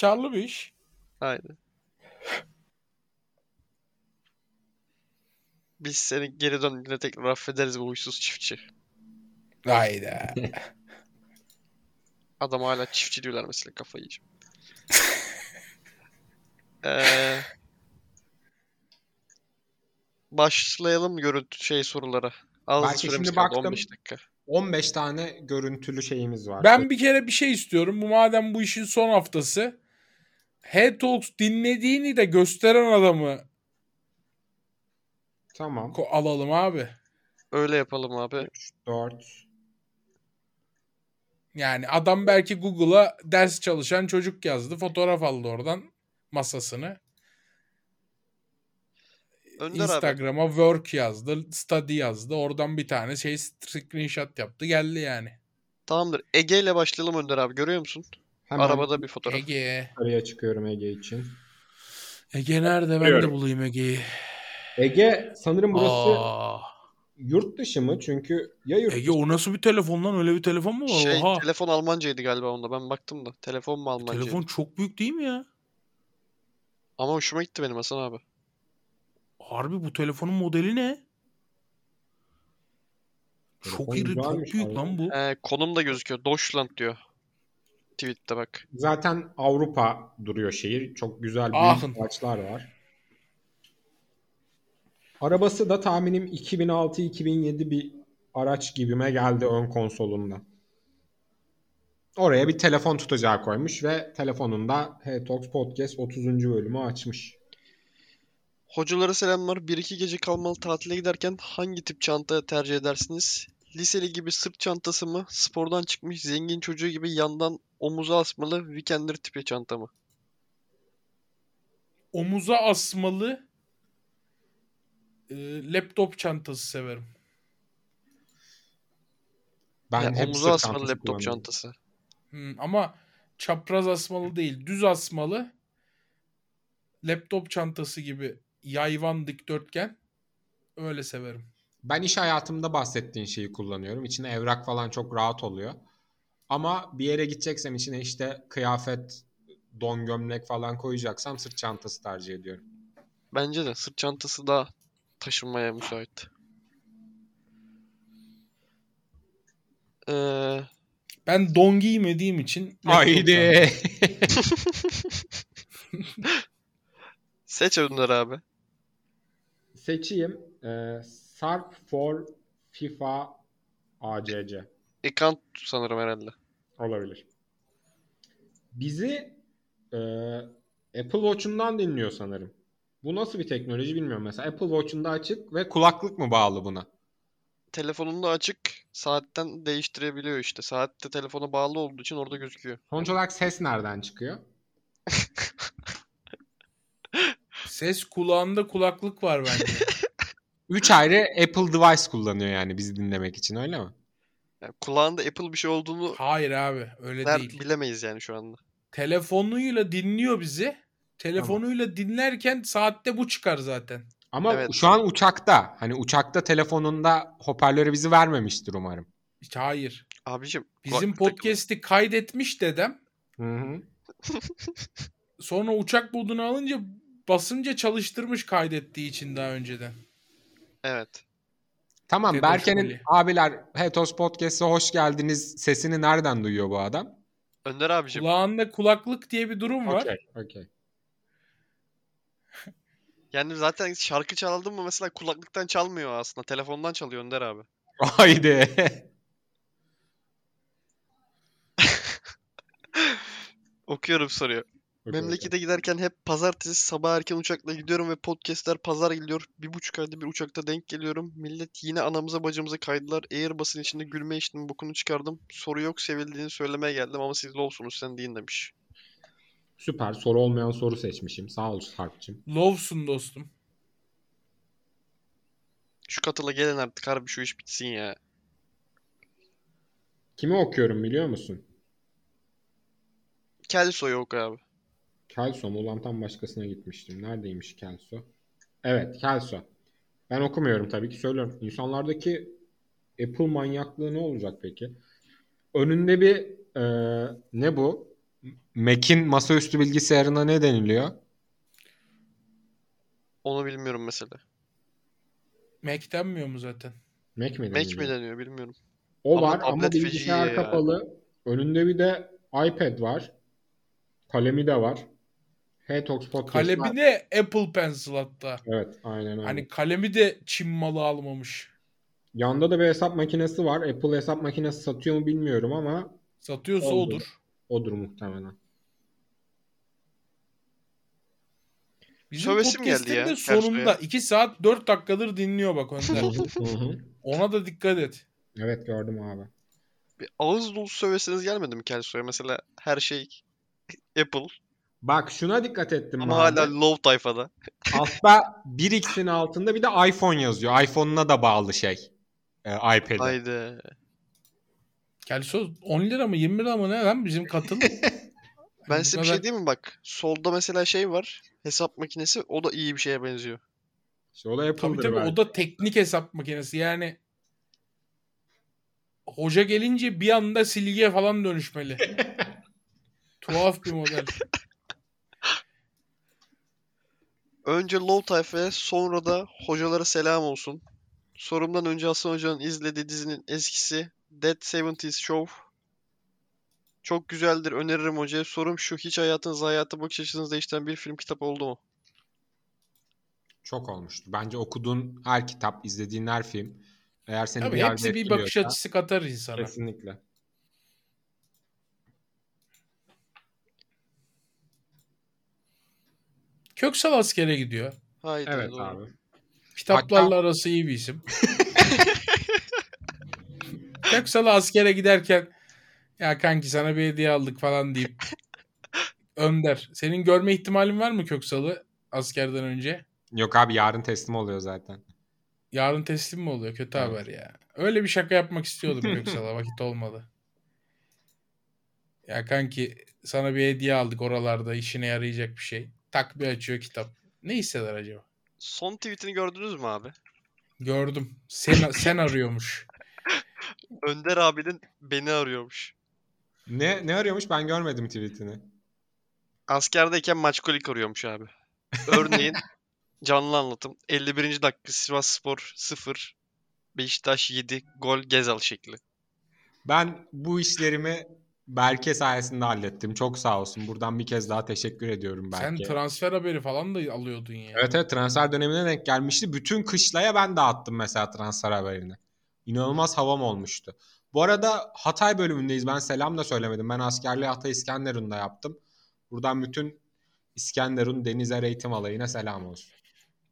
Karlı bir iş. Aynen. Biz seni geri döndüğünde tekrar affederiz bu huysuz çiftçi. Hayda. Adam hala çiftçi diyorlar mesela kafayı yiyeceğim. Ee, başlayalım görüntü şey sorulara. Az Belki süremiz şimdi kaldı baktım. 15 dakika. 15 tane görüntülü şeyimiz var. Ben bir kere bir şey istiyorum. Bu madem bu işin son haftası. Head Talks dinlediğini de gösteren adamı Tamam. ko- alalım abi. Öyle yapalım abi. 4. Yani adam belki Google'a ders çalışan çocuk yazdı. Fotoğraf aldı oradan masasını. Önder abi. Instagram'a work yazdı. Study yazdı. Oradan bir tane şey screenshot yaptı. Geldi yani. Tamamdır. Ege ile başlayalım Önder abi. Görüyor musun? Hemen Arabada bir fotoğraf. Ege. yukarıya çıkıyorum Ege için. Ege nerede? Ben de Biliyorum. bulayım Ege'yi. Ege sanırım burası Aa, yurt dışı mı? Çünkü ya yurt Ege o nasıl bir telefon lan? Öyle bir telefon mu var? Şey Oha. telefon Almancaydı galiba onda. Ben baktım da. Telefon mu Almancaydı? Telefon çok büyük değil mi ya? Ama hoşuma gitti benim Hasan abi. Harbi bu telefonun modeli ne? Telefon Çok iri, çok büyük abi. lan bu. Ee, konum da gözüküyor. Deutschland diyor. Tweet'te bak. Zaten Avrupa duruyor şehir. Çok güzel Aachen. büyük ağaçlar var. Arabası da tahminim 2006-2007 bir araç gibime geldi ön konsolunda. Oraya bir telefon tutacağı koymuş ve telefonunda Hey Talks Podcast 30. bölümü açmış. Hocalara selamlar. 1-2 gece kalmalı tatile giderken hangi tip çanta tercih edersiniz? Liseli gibi sırt çantası mı? Spordan çıkmış zengin çocuğu gibi yandan omuza asmalı weekender tipi çanta mı? Omuza asmalı e, laptop çantası severim. Ben Yani omuza asmalı çantası laptop çantası. Hmm, ama çapraz asmalı değil, düz asmalı. Laptop çantası gibi yayvan dikdörtgen. Öyle severim. Ben iş hayatımda bahsettiğin şeyi kullanıyorum. İçine evrak falan çok rahat oluyor. Ama bir yere gideceksem içine işte kıyafet, don gömlek falan koyacaksam sırt çantası tercih ediyorum. Bence de sırt çantası daha taşınmaya müsait. Ee, Ben don giymediğim için Haydi. seç Önder abi. Seçeyim. Ee, Sarp for FIFA ACC. Ekant sanırım herhalde. Olabilir. Bizi e, Apple Watch'undan dinliyor sanırım. Bu nasıl bir teknoloji bilmiyorum. Mesela Apple Watch'unda açık ve kulaklık mı bağlı buna? Telefonunda açık, saatten değiştirebiliyor işte. Saatte telefona bağlı olduğu için orada gözüküyor. Sonuç olarak ses nereden çıkıyor? Ses kulağında kulaklık var bence. 3 ayrı Apple device kullanıyor yani bizi dinlemek için öyle mi? Yani kulağında Apple bir şey olduğunu Hayır abi öyle ner- değil. bilemeyiz yani şu anda. Telefonuyla dinliyor bizi. Telefonuyla dinlerken saatte bu çıkar zaten. Ama Evet. şu an uçakta. Hani uçakta telefonunda hoparlörü bizi vermemiştir umarım. İşte hayır. Abicim Bizim podcast'i kaydetmiş dedem. Hı hı. Sonra uçak modunu alınca basınca çalıştırmış kaydettiği için daha önceden. Evet. Tamam Dedoş Berke'nin Ali. abiler Hetos Podcast'a hoş geldiniz sesini nereden duyuyor bu adam? Önder abicim Kulağında kulaklık diye bir durum var. Okey, okey. Yani zaten şarkı çaldın mı mesela kulaklıktan çalmıyor aslında. Telefondan çalıyor Önder abi. Haydi. Okuyorum soruyor. Memlekete giderken hep pazartesi sabah erken uçakla gidiyorum ve podcastler pazar gidiyor. Bir buçuk ayda bir uçakta denk geliyorum. Millet yine anamıza bacımıza kaydılar. Airbus'un içinde gülme işinin bokunu çıkardım. Soru yok sevildiğini söylemeye geldim ama siz lowsunuz sen deyin demiş. Süper. Soru olmayan soru seçmişim. Sağ ol Sarp'cığım. Love'sun dostum. Şu katıla gelin artık harbi şu iş bitsin ya. Kimi okuyorum biliyor musun? Kelso'yu oku abi. Kelso mu? Ulan tam başkasına gitmiştim. Neredeymiş Kelso? Evet Kelso. Ben okumuyorum tabii ki söylüyorum. İnsanlardaki Apple manyaklığı ne olacak peki? Önünde bir e, ne bu? Mac'in masaüstü bilgisayarına ne deniliyor? Onu bilmiyorum mesela. Mac denmiyor mu zaten? Mac mi Mac deniliyor? mi deniyor bilmiyorum. O Ama var ama bilgisayar ya. kapalı. Önünde bir de iPad var. Kalemi de var. Hetox Podcast Kalemi var. de Apple Pencil hatta. Evet aynen öyle. Hani kalemi de Çin malı almamış. Yanda da bir hesap makinesi var. Apple hesap makinesi satıyor mu bilmiyorum ama Satıyorsa Oldu. odur. Odur muhtemelen. Bizim Sövesim geldi ya sonunda 2 saat 4 dakikadır dinliyor bak Önder. Ona da dikkat et. evet gördüm abi. Bir ağız dolusu sövesiniz gelmedi mi Kelso'ya? Mesela her şey Apple Bak şuna dikkat ettim ama abi. hala low tayfada. Altta 1x'in altında bir de iPhone yazıyor. iPhone'una da bağlı şey. Ee, iPad'e. Haydi. Kelso 10 lira mı 20 lira mı ne lan bizim katıl? Ben size bir kadar- şey diyeyim mi bak? Solda mesela şey var. Hesap makinesi. O da iyi bir şeye benziyor. İşte o da Apple'dır Tabii tabii belki. o da teknik hesap makinesi yani. Hoca gelince bir anda silgiye falan dönüşmeli. Tuhaf bir model. Önce low tayfaya sonra da hocalara selam olsun. Sorumdan önce Hasan Hoca'nın izlediği dizinin eskisi Dead 70s Show. Çok güzeldir öneririm hocaya. Sorum şu hiç hayatınızı hayata bakış açınızı değiştiren bir film kitap oldu mu? Çok olmuştu. Bence okuduğun her kitap, izlediğin her film eğer seni bir Tabii yerde hepsi bir bakış açısı katar insana. Kesinlikle. Köksal askere gidiyor. Haydi Evet doğru. abi. Kitaplarla arası iyi bir isim. Köksal askere giderken ya kanki sana bir hediye aldık falan deyip Önder. Senin görme ihtimalin var mı Köksal'ı askerden önce? Yok abi yarın teslim oluyor zaten. Yarın teslim mi oluyor? Kötü Evet. haber ya. Öyle bir şaka yapmak istiyordum Köksal'a. Vakit olmadı. Ya kanki sana bir hediye aldık oralarda işine yarayacak bir şey. Tak bir açıyor kitap. Ne hisseder acaba? Son tweetini gördünüz mü abi? Gördüm. Sen, sen arıyormuş. Önder abinin beni arıyormuş. Ne ne arıyormuş ben görmedim tweetini. Askerdeyken maçkolik arıyormuş abi. Örneğin canlı anlatım. 51. dakika Sivas Spor 0. Beşiktaş 7. Gol Gezal şekli. Ben bu işlerimi Berke sayesinde hallettim. Çok sağ olsun. Buradan bir kez daha teşekkür ediyorum Sen Berke. transfer haberi falan da alıyordun ya. Evet evet transfer dönemine denk gelmişti. Bütün kışlaya ben dağıttım mesela transfer haberini. İnanılmaz havam olmuştu. Bu arada Hatay bölümündeyiz. Ben selam da söylemedim. Ben askerliği Hatay İskenderun'da yaptım. Buradan bütün İskenderun Denizer Eğitim Alayı'na selam olsun.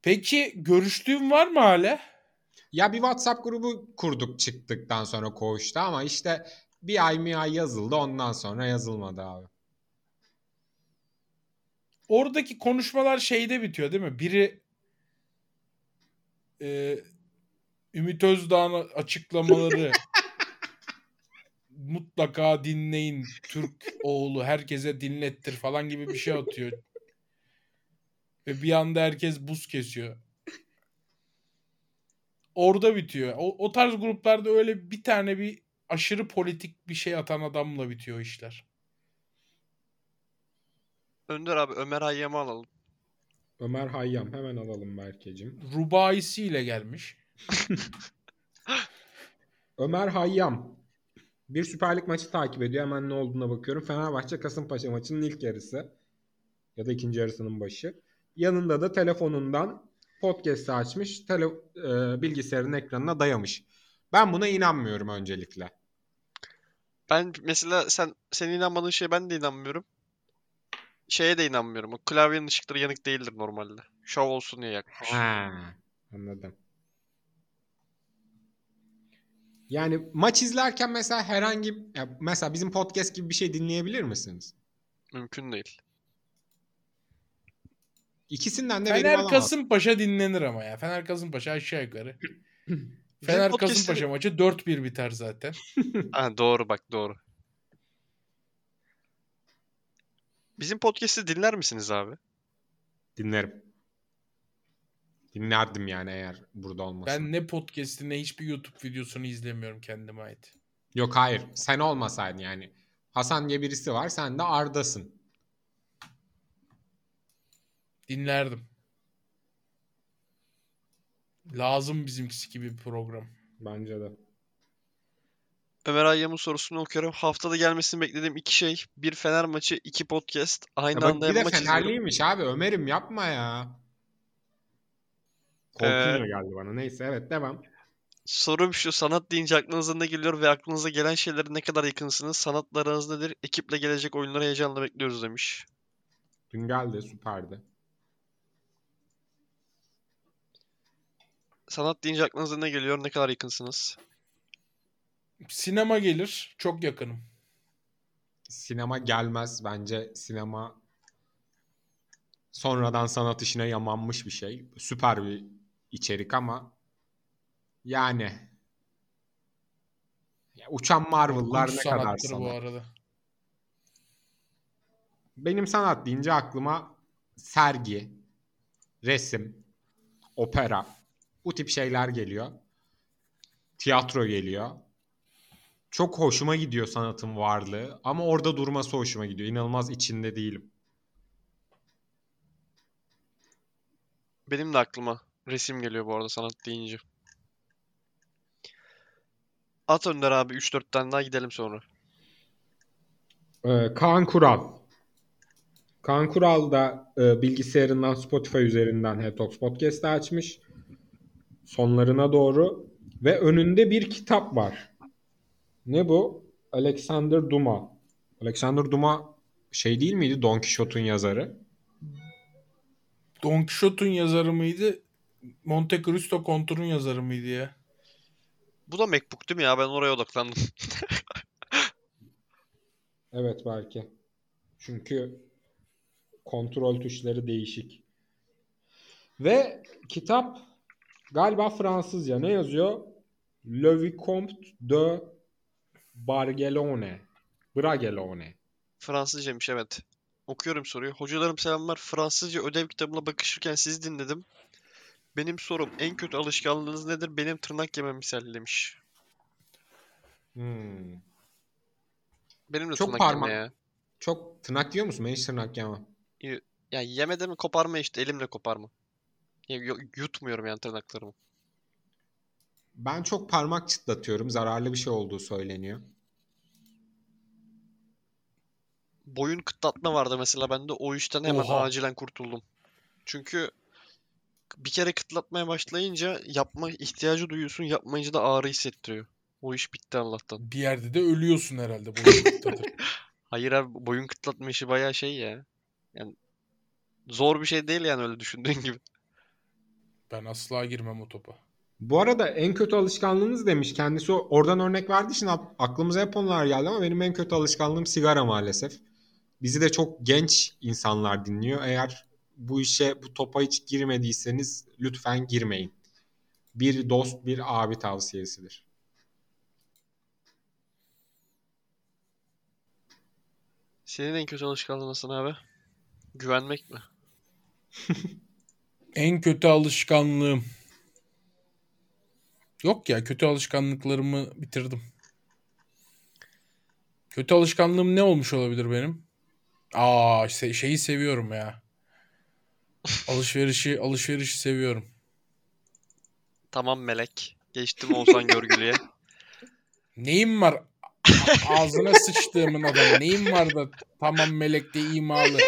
Peki görüştüğün var mı hala? Ya bir WhatsApp grubu kurduk çıktıktan sonra koğuşta ama işte bir ay bir ay yazıldı ondan sonra yazılmadı abi. Oradaki konuşmalar şeyde bitiyor değil mi? Biri e, Ümit Özdağ'ın açıklamaları mutlaka dinleyin Türk oğlu herkese dinlettir falan gibi bir şey atıyor. Ve bir anda herkes buz kesiyor. Orada bitiyor. O, o tarz gruplarda öyle bir tane bir aşırı politik bir şey atan adamla bitiyor işler. Önder abi Ömer Hayyam'ı alalım. Ömer Hayyam hemen alalım Berke'cim. Rubaisiyle gelmiş. Ömer Hayyam. Bir Süper Lig maçı takip ediyor. Hemen ne olduğuna bakıyorum. Fenerbahçe Kasımpaşa maçının ilk yarısı. Ya da ikinci yarısının başı. Yanında da telefonundan podcast'ı açmış. Tele, e, bilgisayarın ekranına dayamış. Ben buna inanmıyorum öncelikle. Ben mesela sen senin inanmadığın şeye ben de inanmıyorum. Şeye de inanmıyorum. O klavyenin ışıkları yanık değildir normalde. Şov olsun diye yakmış. Ha, anladım. Yani maç izlerken mesela herhangi ya mesela bizim podcast gibi bir şey dinleyebilir misiniz? Mümkün değil. İkisinden de verim Fener alamaz. Kasımpaşa dinlenir ama ya. Fener Kasımpaşa aşağı yukarı. Fener Kasımpaşa maçı 4-1 biter zaten. Ha, doğru bak doğru. Bizim podcast'i dinler misiniz abi? Dinlerim. Dinlerdim yani eğer burada olmasa. Ben ne podcast'i ne hiçbir YouTube videosunu izlemiyorum kendime ait. Yok hayır. Sen olmasaydın yani. Hasan diye birisi var. Sen de Arda'sın. Dinlerdim. Lazım bizimkisi gibi bir program. Bence de. Ömer Ayyam'ın sorusunu okuyorum. Haftada gelmesini beklediğim iki şey. Bir Fener maçı, iki podcast. Aynı Ya bak anda bir de maç izliyorum. Fenerliymiş abi. Ömer'im yapma ya. Ee, Korkunç geldi bana. Neyse evet devam. Sorum şu. Sanat deyince aklınıza ne geliyor ve aklınıza gelen şeylere ne kadar yakınsınız? Sanatla aranız nedir? Ekiple gelecek oyunları heyecanla bekliyoruz demiş. Dün geldi süperdi. Sanat deyince aklınıza ne geliyor? Ne kadar yakınsınız? Sinema gelir. Çok yakınım. Sinema gelmez. Bence sinema sonradan sanat işine yamanmış bir şey. Süper bir içerik ama yani ya uçan Marvel'lar ne kadar sanat. bu arada. Benim sanat deyince aklıma sergi, resim, opera bu tip şeyler geliyor. Tiyatro geliyor. Çok hoşuma gidiyor sanatın varlığı ama orada durması hoşuma gidiyor. İnanılmaz içinde değilim. Benim de aklıma resim geliyor bu arada sanat deyince. At Önder abi 3-4 tane daha gidelim sonra. Ee, Kaan Kural. Kaan Kural da e, bilgisayarından Spotify üzerinden Hetox Podcast'ı açmış. Sonlarına doğru. Ve önünde bir kitap var. Ne bu? Alexander Duma. Alexander Duma şey değil miydi? Don Quixote'un yazarı. Don Quixote'un yazarı mıydı? Monte Cristo Kontur'un yazarı mıydı ya? Bu da MacBook değil mi ya? Ben oraya odaklandım. Evet belki. Çünkü kontrol tuşları değişik. Ve kitap galiba Fransızca. Ne yazıyor? Le Vicomte de Bargelone. Bragelone. Fransızcaymış evet. Okuyorum soruyu. Hocalarım selamlar. Fransızca ödev kitabına bakışırken sizi dinledim. Benim sorum en kötü alışkanlığınız nedir? Benim tırnak yemem misal demiş. Hmm. Benim de Çok tırnak parmak- yeme ya. Çok tırnak yiyor musun? Ben hiç tırnak yemem. Ya yemede mi koparma işte elimle koparma. Ya, yu- yutmuyorum yani tırnaklarımı. Ben çok parmak çıtlatıyorum. Zararlı bir şey olduğu söyleniyor. Boyun kıtlatma vardı mesela bende o işten hemen Oha. acilen kurtuldum. Çünkü bir kere kıtlatmaya başlayınca yapma ihtiyacı duyuyorsun yapmayınca da ağrı hissettiriyor. O iş bitti Allah'tan. Bir yerde de ölüyorsun herhalde. Bu noktada. Hayır abi boyun kıtlatma işi bayağı şey ya. Yani zor bir şey değil yani öyle düşündüğün gibi. ben asla girmem o topa. Bu arada en kötü alışkanlığınız demiş. Kendisi oradan örnek verdiği için ak- aklımıza hep onlar geldi ama benim en kötü alışkanlığım sigara maalesef. Bizi de çok genç insanlar dinliyor. Eğer bu işe, bu topa hiç girmediyseniz lütfen girmeyin. Bir dost, bir abi tavsiyesidir. Senin en kötü alışkanlığın nasıl abi? Güvenmek mi? En kötü alışkanlığım. Yok ya kötü alışkanlıklarımı bitirdim. Kötü alışkanlığım ne olmuş olabilir benim? Aa şeyi seviyorum ya. Alışverişi alışverişi seviyorum. Tamam melek. Geçtim Oğuzhan Görgülü'ye. Neyim var? A- Ağzına sıçtığımın adamı. Neyim var da tamam melekte imalı.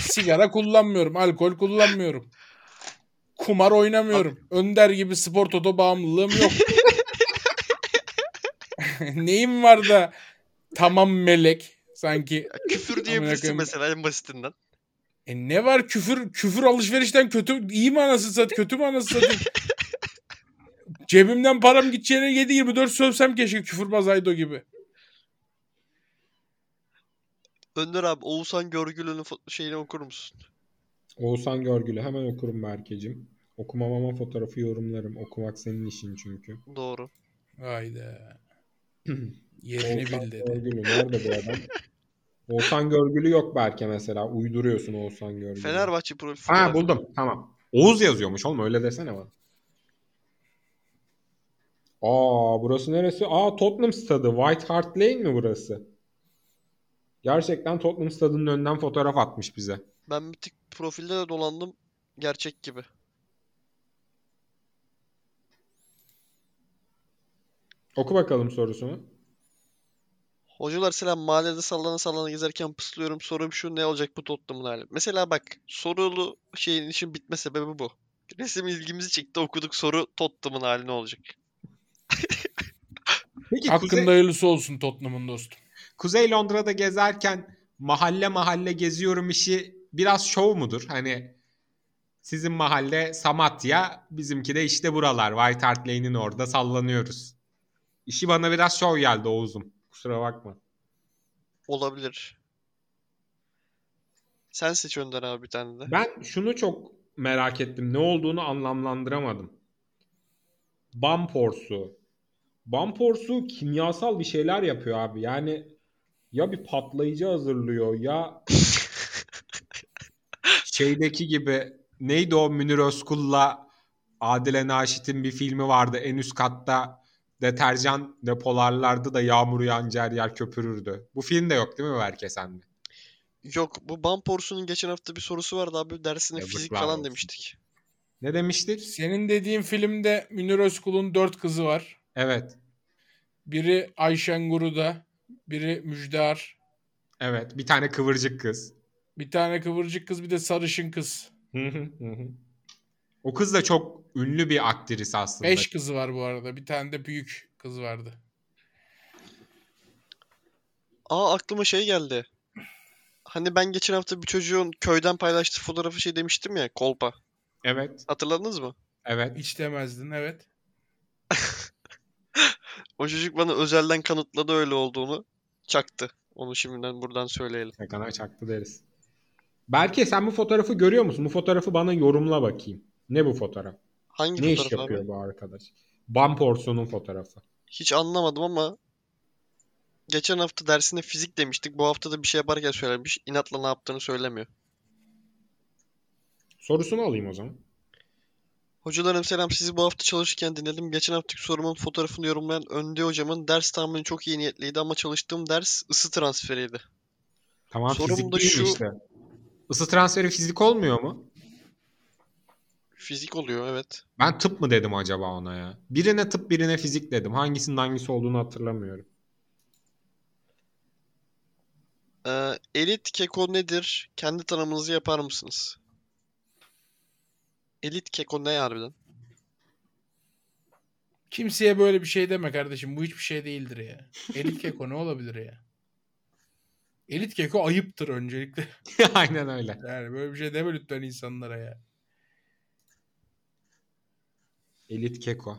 Sigara kullanmıyorum. Alkol kullanmıyorum. Kumar oynamıyorum. Önder gibi spor toto bağımlılığım yok. Neyim var da tamam melek. Sanki Ya küfür diyebilirsin koyayım. mesela en basitinden. E ne var küfür küfür alışverişten kötü iyi mi anasını sat kötü mü anasını satayım? Cebimden param gideceğine 7-24 sövsem keşke küfürbaz Aydo gibi. Önder abi Oğuzhan Görgülü'nün şeyini okur musun? Oğuzhan Görgül'ü hemen okurum Berkecim. Okumam ama fotoğrafı yorumlarım. Okumak senin işin çünkü. Doğru. Hayda. Yerini bil dedi. Görgül'ü nerede bu adam? Oğuzhan Görgül'ü yok Berke mesela. Uyduruyorsun Oğuzhan Görgül'ü. Fenerbahçe profil Ha buldum. Tamam. Oğuz yazıyormuş oğlum öyle desene bana. Aa burası neresi? Aa Tottenham stadı. White Hart Lane mi burası? Gerçekten Tottenham stadının önünden fotoğraf atmış bize. Ben bir tık profilde de dolandım. Gerçek gibi. Oku bakalım sorusunu. Hocalar selam mahallede sallana sallana gezerken pıslıyorum. Sorum şu ne olacak bu Tottenham'ın hali? Mesela bak sorulu şeyin için bitme sebebi bu. Resim ilgimizi çekti okuduk soru Tottenham'ın hali ne olacak? Peki Hakkında Kuzey, hayırlısı olsun Tottenham'ın dostum. Kuzey Londra'da gezerken mahalle mahalle geziyorum işi biraz şov mudur? Hani sizin mahalle Samatya, bizimki de işte buralar. White Hart Lane'in orada sallanıyoruz. İşi bana biraz şov geldi Oğuz'um. Kusura bakma. Olabilir. Sen seç Önder abi bir tane de. Ben şunu çok merak ettim. Ne olduğunu anlamlandıramadım. Bamporsu. Bamporsu kimyasal bir şeyler yapıyor abi. Yani ya bir patlayıcı hazırlıyor ya şeydeki gibi neydi o Münir Özkul'la Adile Naşit'in bir filmi vardı. En üst katta deterjan depolarlardı da yağmur yağınca her yer köpürürdü. Bu film de yok değil mi Berke sende? Yok bu Bamporsu'nun geçen hafta bir sorusu vardı abi dersine Yazıklar fizik falan olsun. demiştik. Ne demiştik? Senin dediğin filmde Münir Özkul'un dört kızı var. Evet. Biri Ayşen Guru'da, biri Müjdear, Evet. Bir tane kıvırcık kız. bir tane kıvırcık kız, bir de sarışın kız. Hı hı, hı hı. o kız da çok ünlü bir aktris aslında. Beş kızı var bu arada. Bir tane de büyük kız vardı. Aa aklıma şey geldi. Hani ben geçen hafta bir çocuğun köyden paylaştığı fotoğrafı şey demiştim ya kolpa. Evet. Hatırladınız mı? Evet. Hiç demezdin evet. O çocuk bana özelden kanıtladı öyle olduğunu. Çaktı. Onu şimdiden buradan söyleyelim. Ne kadar çaktı deriz. Berke sen bu fotoğrafı görüyor musun? Bu fotoğrafı bana yorumla bakayım. Ne bu fotoğraf? Hangi Ne iş fotoğraf abi? yapıyor bu arkadaş? Bamporsu'nun fotoğrafı. Hiç anlamadım ama geçen hafta dersinde fizik demiştik. Bu hafta da bir şey yaparken söylemiş. İnatla ne yaptığını söylemiyor. Sorusunu alayım o zaman. Hocalarım selam sizi bu hafta çalışırken dinledim. Geçen haftaki sorumun fotoğrafını yorumlayan Önde hocamın ders tahmini çok iyi niyetliydi ama çalıştığım ders ısı transferiydi. Tamam Sorum fizik da şu- işte? Isı transferi fizik olmuyor mu? Fizik oluyor evet. Ben tıp mı dedim acaba ona ya? Birine tıp birine fizik dedim. Hangisinin hangisi olduğunu hatırlamıyorum. Ee, elit keko nedir? Kendi tanımınızı yapar mısınız? Elit keko ne harbiden? Kimseye böyle bir şey deme kardeşim. Bu hiçbir şey değildir ya. Elit keko ne olabilir ya? Elit keko ayıptır öncelikle. Aynen öyle. Yani böyle bir şey deme lütfen insanlara ya. Elit Keko.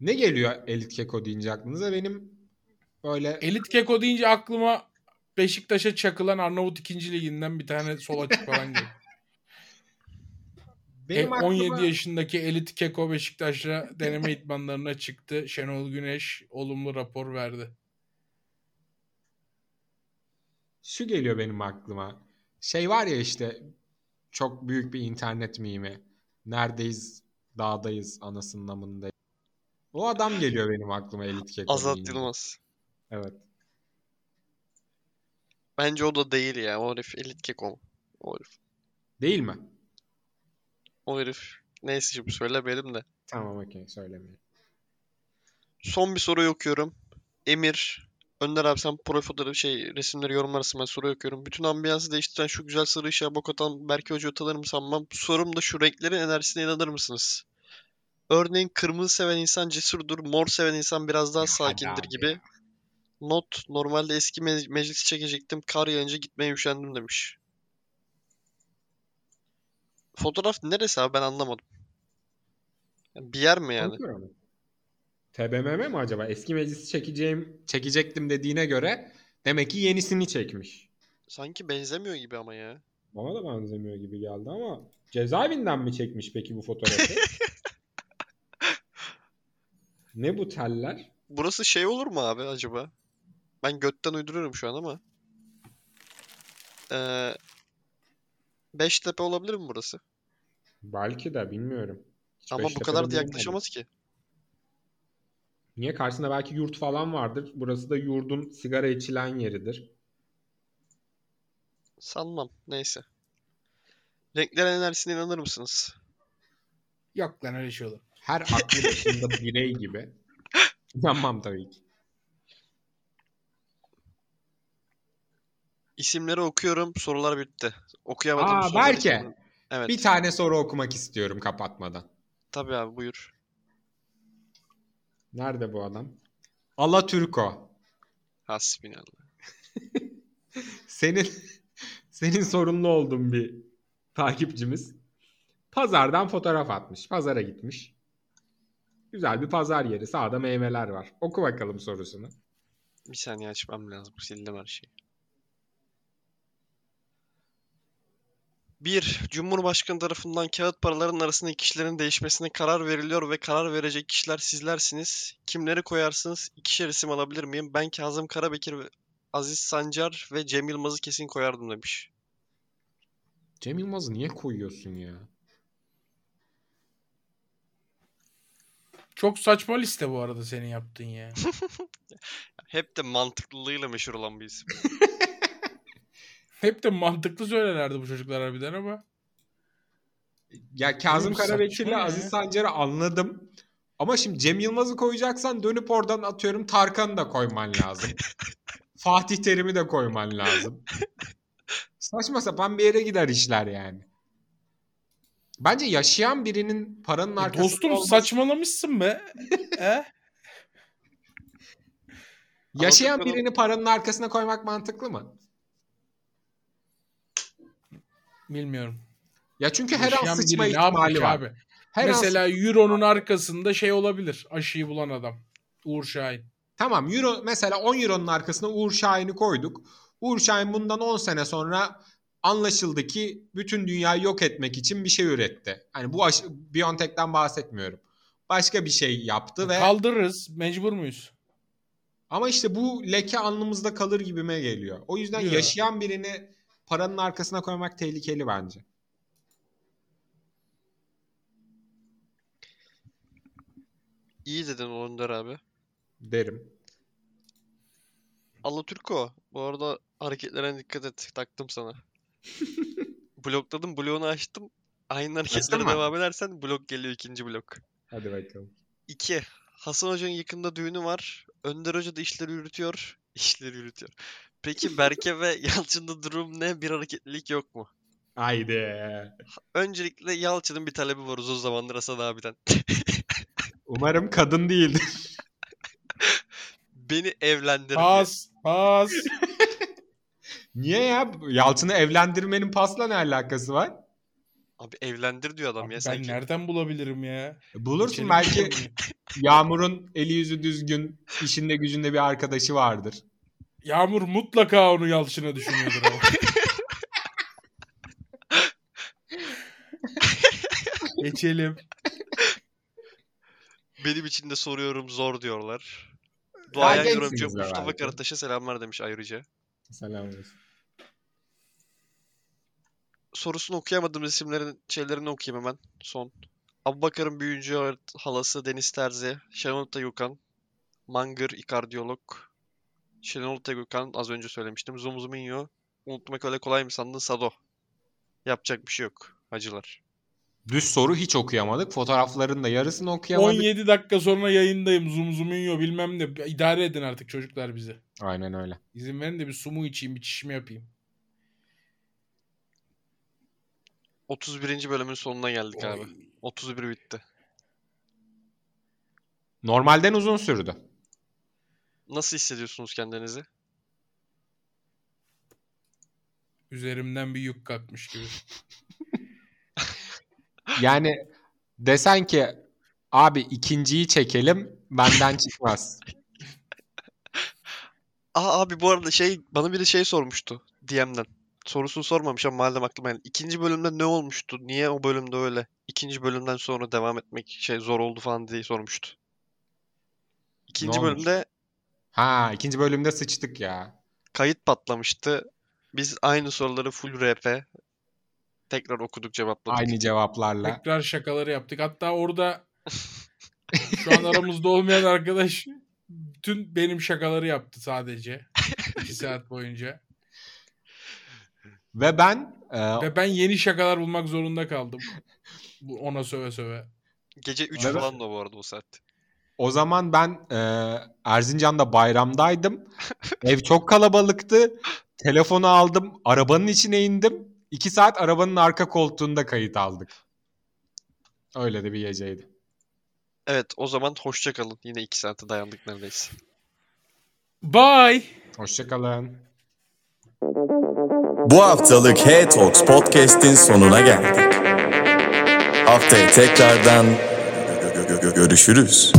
Ne geliyor Elit Keko deyince aklınıza? Benim böyle Elit keko deyince aklıma Beşiktaş'a çakılan Arnavut 2. liginden bir tane sol açık falan geliyor. benim E, aklıma 17 yaşındaki elit keko Beşiktaş'a deneme idmanlarına çıktı. Şenol Güneş olumlu rapor verdi. şu geliyor benim aklıma. Şey var ya işte çok büyük bir internet mimi. Neredeyiz? Dağdayız anasının namında. O adam geliyor benim aklıma Elit Keko Azat deyince. Yılmaz. Evet. Bence o da değil ya. O herif elit keko? O herif. Değil mi? O herif. Neyse şimdi söylemeyelim de. Tamam okey söylemeyin. Son bir soruyu okuyorum. Emir. Önder abi sen profil fotoğrafı şey resimleri yorumlarsın ben soruyu okuyorum. Bütün ambiyansı değiştiren şu güzel sarı ışığa bok atan Berke Hoca tanır mı sanmam. Sorum da şu renklerin enerjisine inanır mısınız? Örneğin kırmızı seven insan cesurdur, mor seven insan biraz daha sakindir gibi. Not, normalde eski me- meclisi çekecektim, kar yağınca gitmeye üşendim demiş. Fotoğraf neresi abi ben anlamadım. Bir yer mi yani? Mı? TBMM mi acaba? Eski meclisi çekeceğim, çekecektim dediğine göre demek ki yenisini çekmiş. Sanki benzemiyor gibi ama ya. Bana da benzemiyor gibi geldi ama cezaevinden mi çekmiş peki bu fotoğrafı? ne bu teller? Burası şey olur mu abi acaba? Ben götten uyduruyorum şu an ama. Ee, Beştepe olabilir mi burası? Belki de bilmiyorum. Hiç Ama bu kadar da yaklaşamaz ki. Niye? Karşısında belki yurt falan vardır. Burası da yurdun sigara içilen yeridir. Sanmam. Neyse. Renkler enerjisine inanır mısınız? Yok lan öyle şey olur. her aklı başında birey gibi. İnanmam tabii ki. İsimleri okuyorum. Sorular bitti. Okuyamadığım Aa, soruları isimleri- Evet. Bir tane soru okumak istiyorum kapatmadan. Tabii abi buyur. Nerede bu adam? Alatürko. Hasbinallah. Senin senin sorunlu olduğun bir takipçimiz. Pazardan fotoğraf atmış. Pazara gitmiş. Güzel bir pazar yeri. Sağda meyveler var. Oku bakalım sorusunu. Bir saniye açmam lazım. Sildim her şeyi. 1. Cumhurbaşkanı tarafından kağıt paraların arasındaki kişilerin değişmesine karar veriliyor ve karar verecek kişiler sizlersiniz. Kimleri koyarsınız? İkişer isim alabilir miyim? Ben Kazım Karabekir ve Aziz Sancar ve Cem Yılmaz'ı kesin koyardım demiş. Cem Yılmaz'ı niye koyuyorsun ya? Çok saçma liste bu arada senin yaptığın ya. Hep de mantıklılığıyla meşhur olan bir isim. Hep de mantıklı söylerlerdi bu çocuklar harbiden ama. Ya Kazım Karabekir'le. Aziz Sancar'ı anladım. Ama şimdi Cem Yılmaz'ı koyacaksan dönüp oradan atıyorum Tarkan'ı da koyman lazım. Fatih Terim'i de koyman lazım. Saçma sapan bir yere gider işler yani. Bence yaşayan birinin paranın arkasında E, Dostum olması- saçmalamışsın be. He? yaşayan birini paranın arkasına koymak mantıklı mı? Bilmiyorum. Ya çünkü her an Yaşayan sıçma ne yapmış ihtimali var. abi? Her an Mesela Euro'nun arkasında şey olabilir. Aşıyı bulan adam. Uğur Şahin. Tamam euro mesela 10 euronun arkasına Uğur Şahin'i koyduk. Uğur Şahin bundan 10 sene sonra anlaşıldı ki bütün dünyayı yok etmek için bir şey üretti. Hani bu aşı, BioNTech'ten bahsetmiyorum. Başka bir şey yaptı ve Kaldırırız. Mecbur muyuz? ama işte bu leke alnımızda kalır gibime geliyor. O yüzden Ya. yaşayan birini paranın arkasına koymak tehlikeli bence. İyi dedin Önder abi. Derim. Alaturko. Bu arada hareketlerine dikkat et. Taktım sana. Blokladım. Bloğunu açtım. Aynı hareketlere mı? devam edersen blok geliyor ikinci blok. Hadi bakalım. 2. Hasan Hoca'nın yakında düğünü var. Önder Hoca da işleri yürütüyor. İşleri yürütüyor. Peki Berke ve Yalçın'da durum ne? Bir hareketlilik yok mu? Haydi. Öncelikle Yalçın'ın bir talebi var uzun zamandır Hasan abiden. Umarım kadın değildir. Beni evlendir diye. Pas. Pas. Niye ya? Yalçın'ı evlendirmenin pasla ne alakası var? Abi evlendir diyor adam Abi ya ben sanki. nereden bulabilirim ya? Bulursun Geçelim belki. Yağmur'un eli yüzü düzgün, işinde gücünde bir arkadaşı vardır. Yağmur mutlaka onu Yalçın'a düşünüyordur ama. Geçelim. Benim için de soruyorum zor diyorlar. Duayen gençsiniz yorumcu Mustafa. Karataş'a selamlar demiş ayrıca. Selam olsun. Sorusunu okuyamadığım isimlerin şeylerini okuyayım hemen. Son. Abubakar'ın büyücü halası Deniz Terzi, Şenol Gökhan, Mangır İkardiyolog, Şenol Gökhan az önce söylemiştim. Zum Zuminyo, unutmak öyle kolay mı sandın Sado. Yapacak bir şey yok hacılar. Düz soru hiç okuyamadık. Fotoğrafların da yarısını okuyamadık. 17 dakika sonra yayındayım. Zoom zoom'un bilmem ne. İdare edin artık çocuklar bizi. Aynen öyle. İzin verin de bir sumu içeyim, bir çişimi yapayım. 31. bölümün sonuna geldik abi. Oy. 31 bitti. Normalden uzun sürdü. Nasıl hissediyorsunuz kendinizi? Üzerimden bir yük kalkmış gibi. Yani desen ki abi ikinciyi çekelim benden çıkmaz. Aa abi bu arada şey bana biri şey sormuştu DM'den. Sorusunu sormamış ama madem aklıma geldi. İkinci bölümde ne olmuştu? Niye o bölümde öyle? İkinci bölümden sonra devam etmek şey zor oldu falan diye sormuştu. İkinci bölümde Ha ikinci bölümde sıçtık ya. kayıt patlamıştı. Biz aynı soruları full RP tekrar okuduk cevapladık. Aynı cevaplarla. Tekrar şakaları yaptık. Hatta orada şu an aramızda olmayan arkadaş tüm benim şakaları yaptı sadece. 2 saat boyunca. Ve ben e, Ve ben yeni şakalar bulmak zorunda kaldım. Bu ona söve söve. Gece 3 Evet. falan da bu arada o saatte. O zaman ben e, Erzincan'da bayramdaydım. Ev çok kalabalıktı. Telefonu aldım. Arabanın içine indim. İki saat arabanın arka koltuğunda kayıt aldık. Öyle de bir geceydi. Evet o zaman hoşça kalın. Yine 2 saate dayandık neredeyse. Bye. Hoşçakalın. Bu haftalık Hey Talks Podcast'in sonuna geldik. Haftaya tekrardan gö- gö- gö- görüşürüz.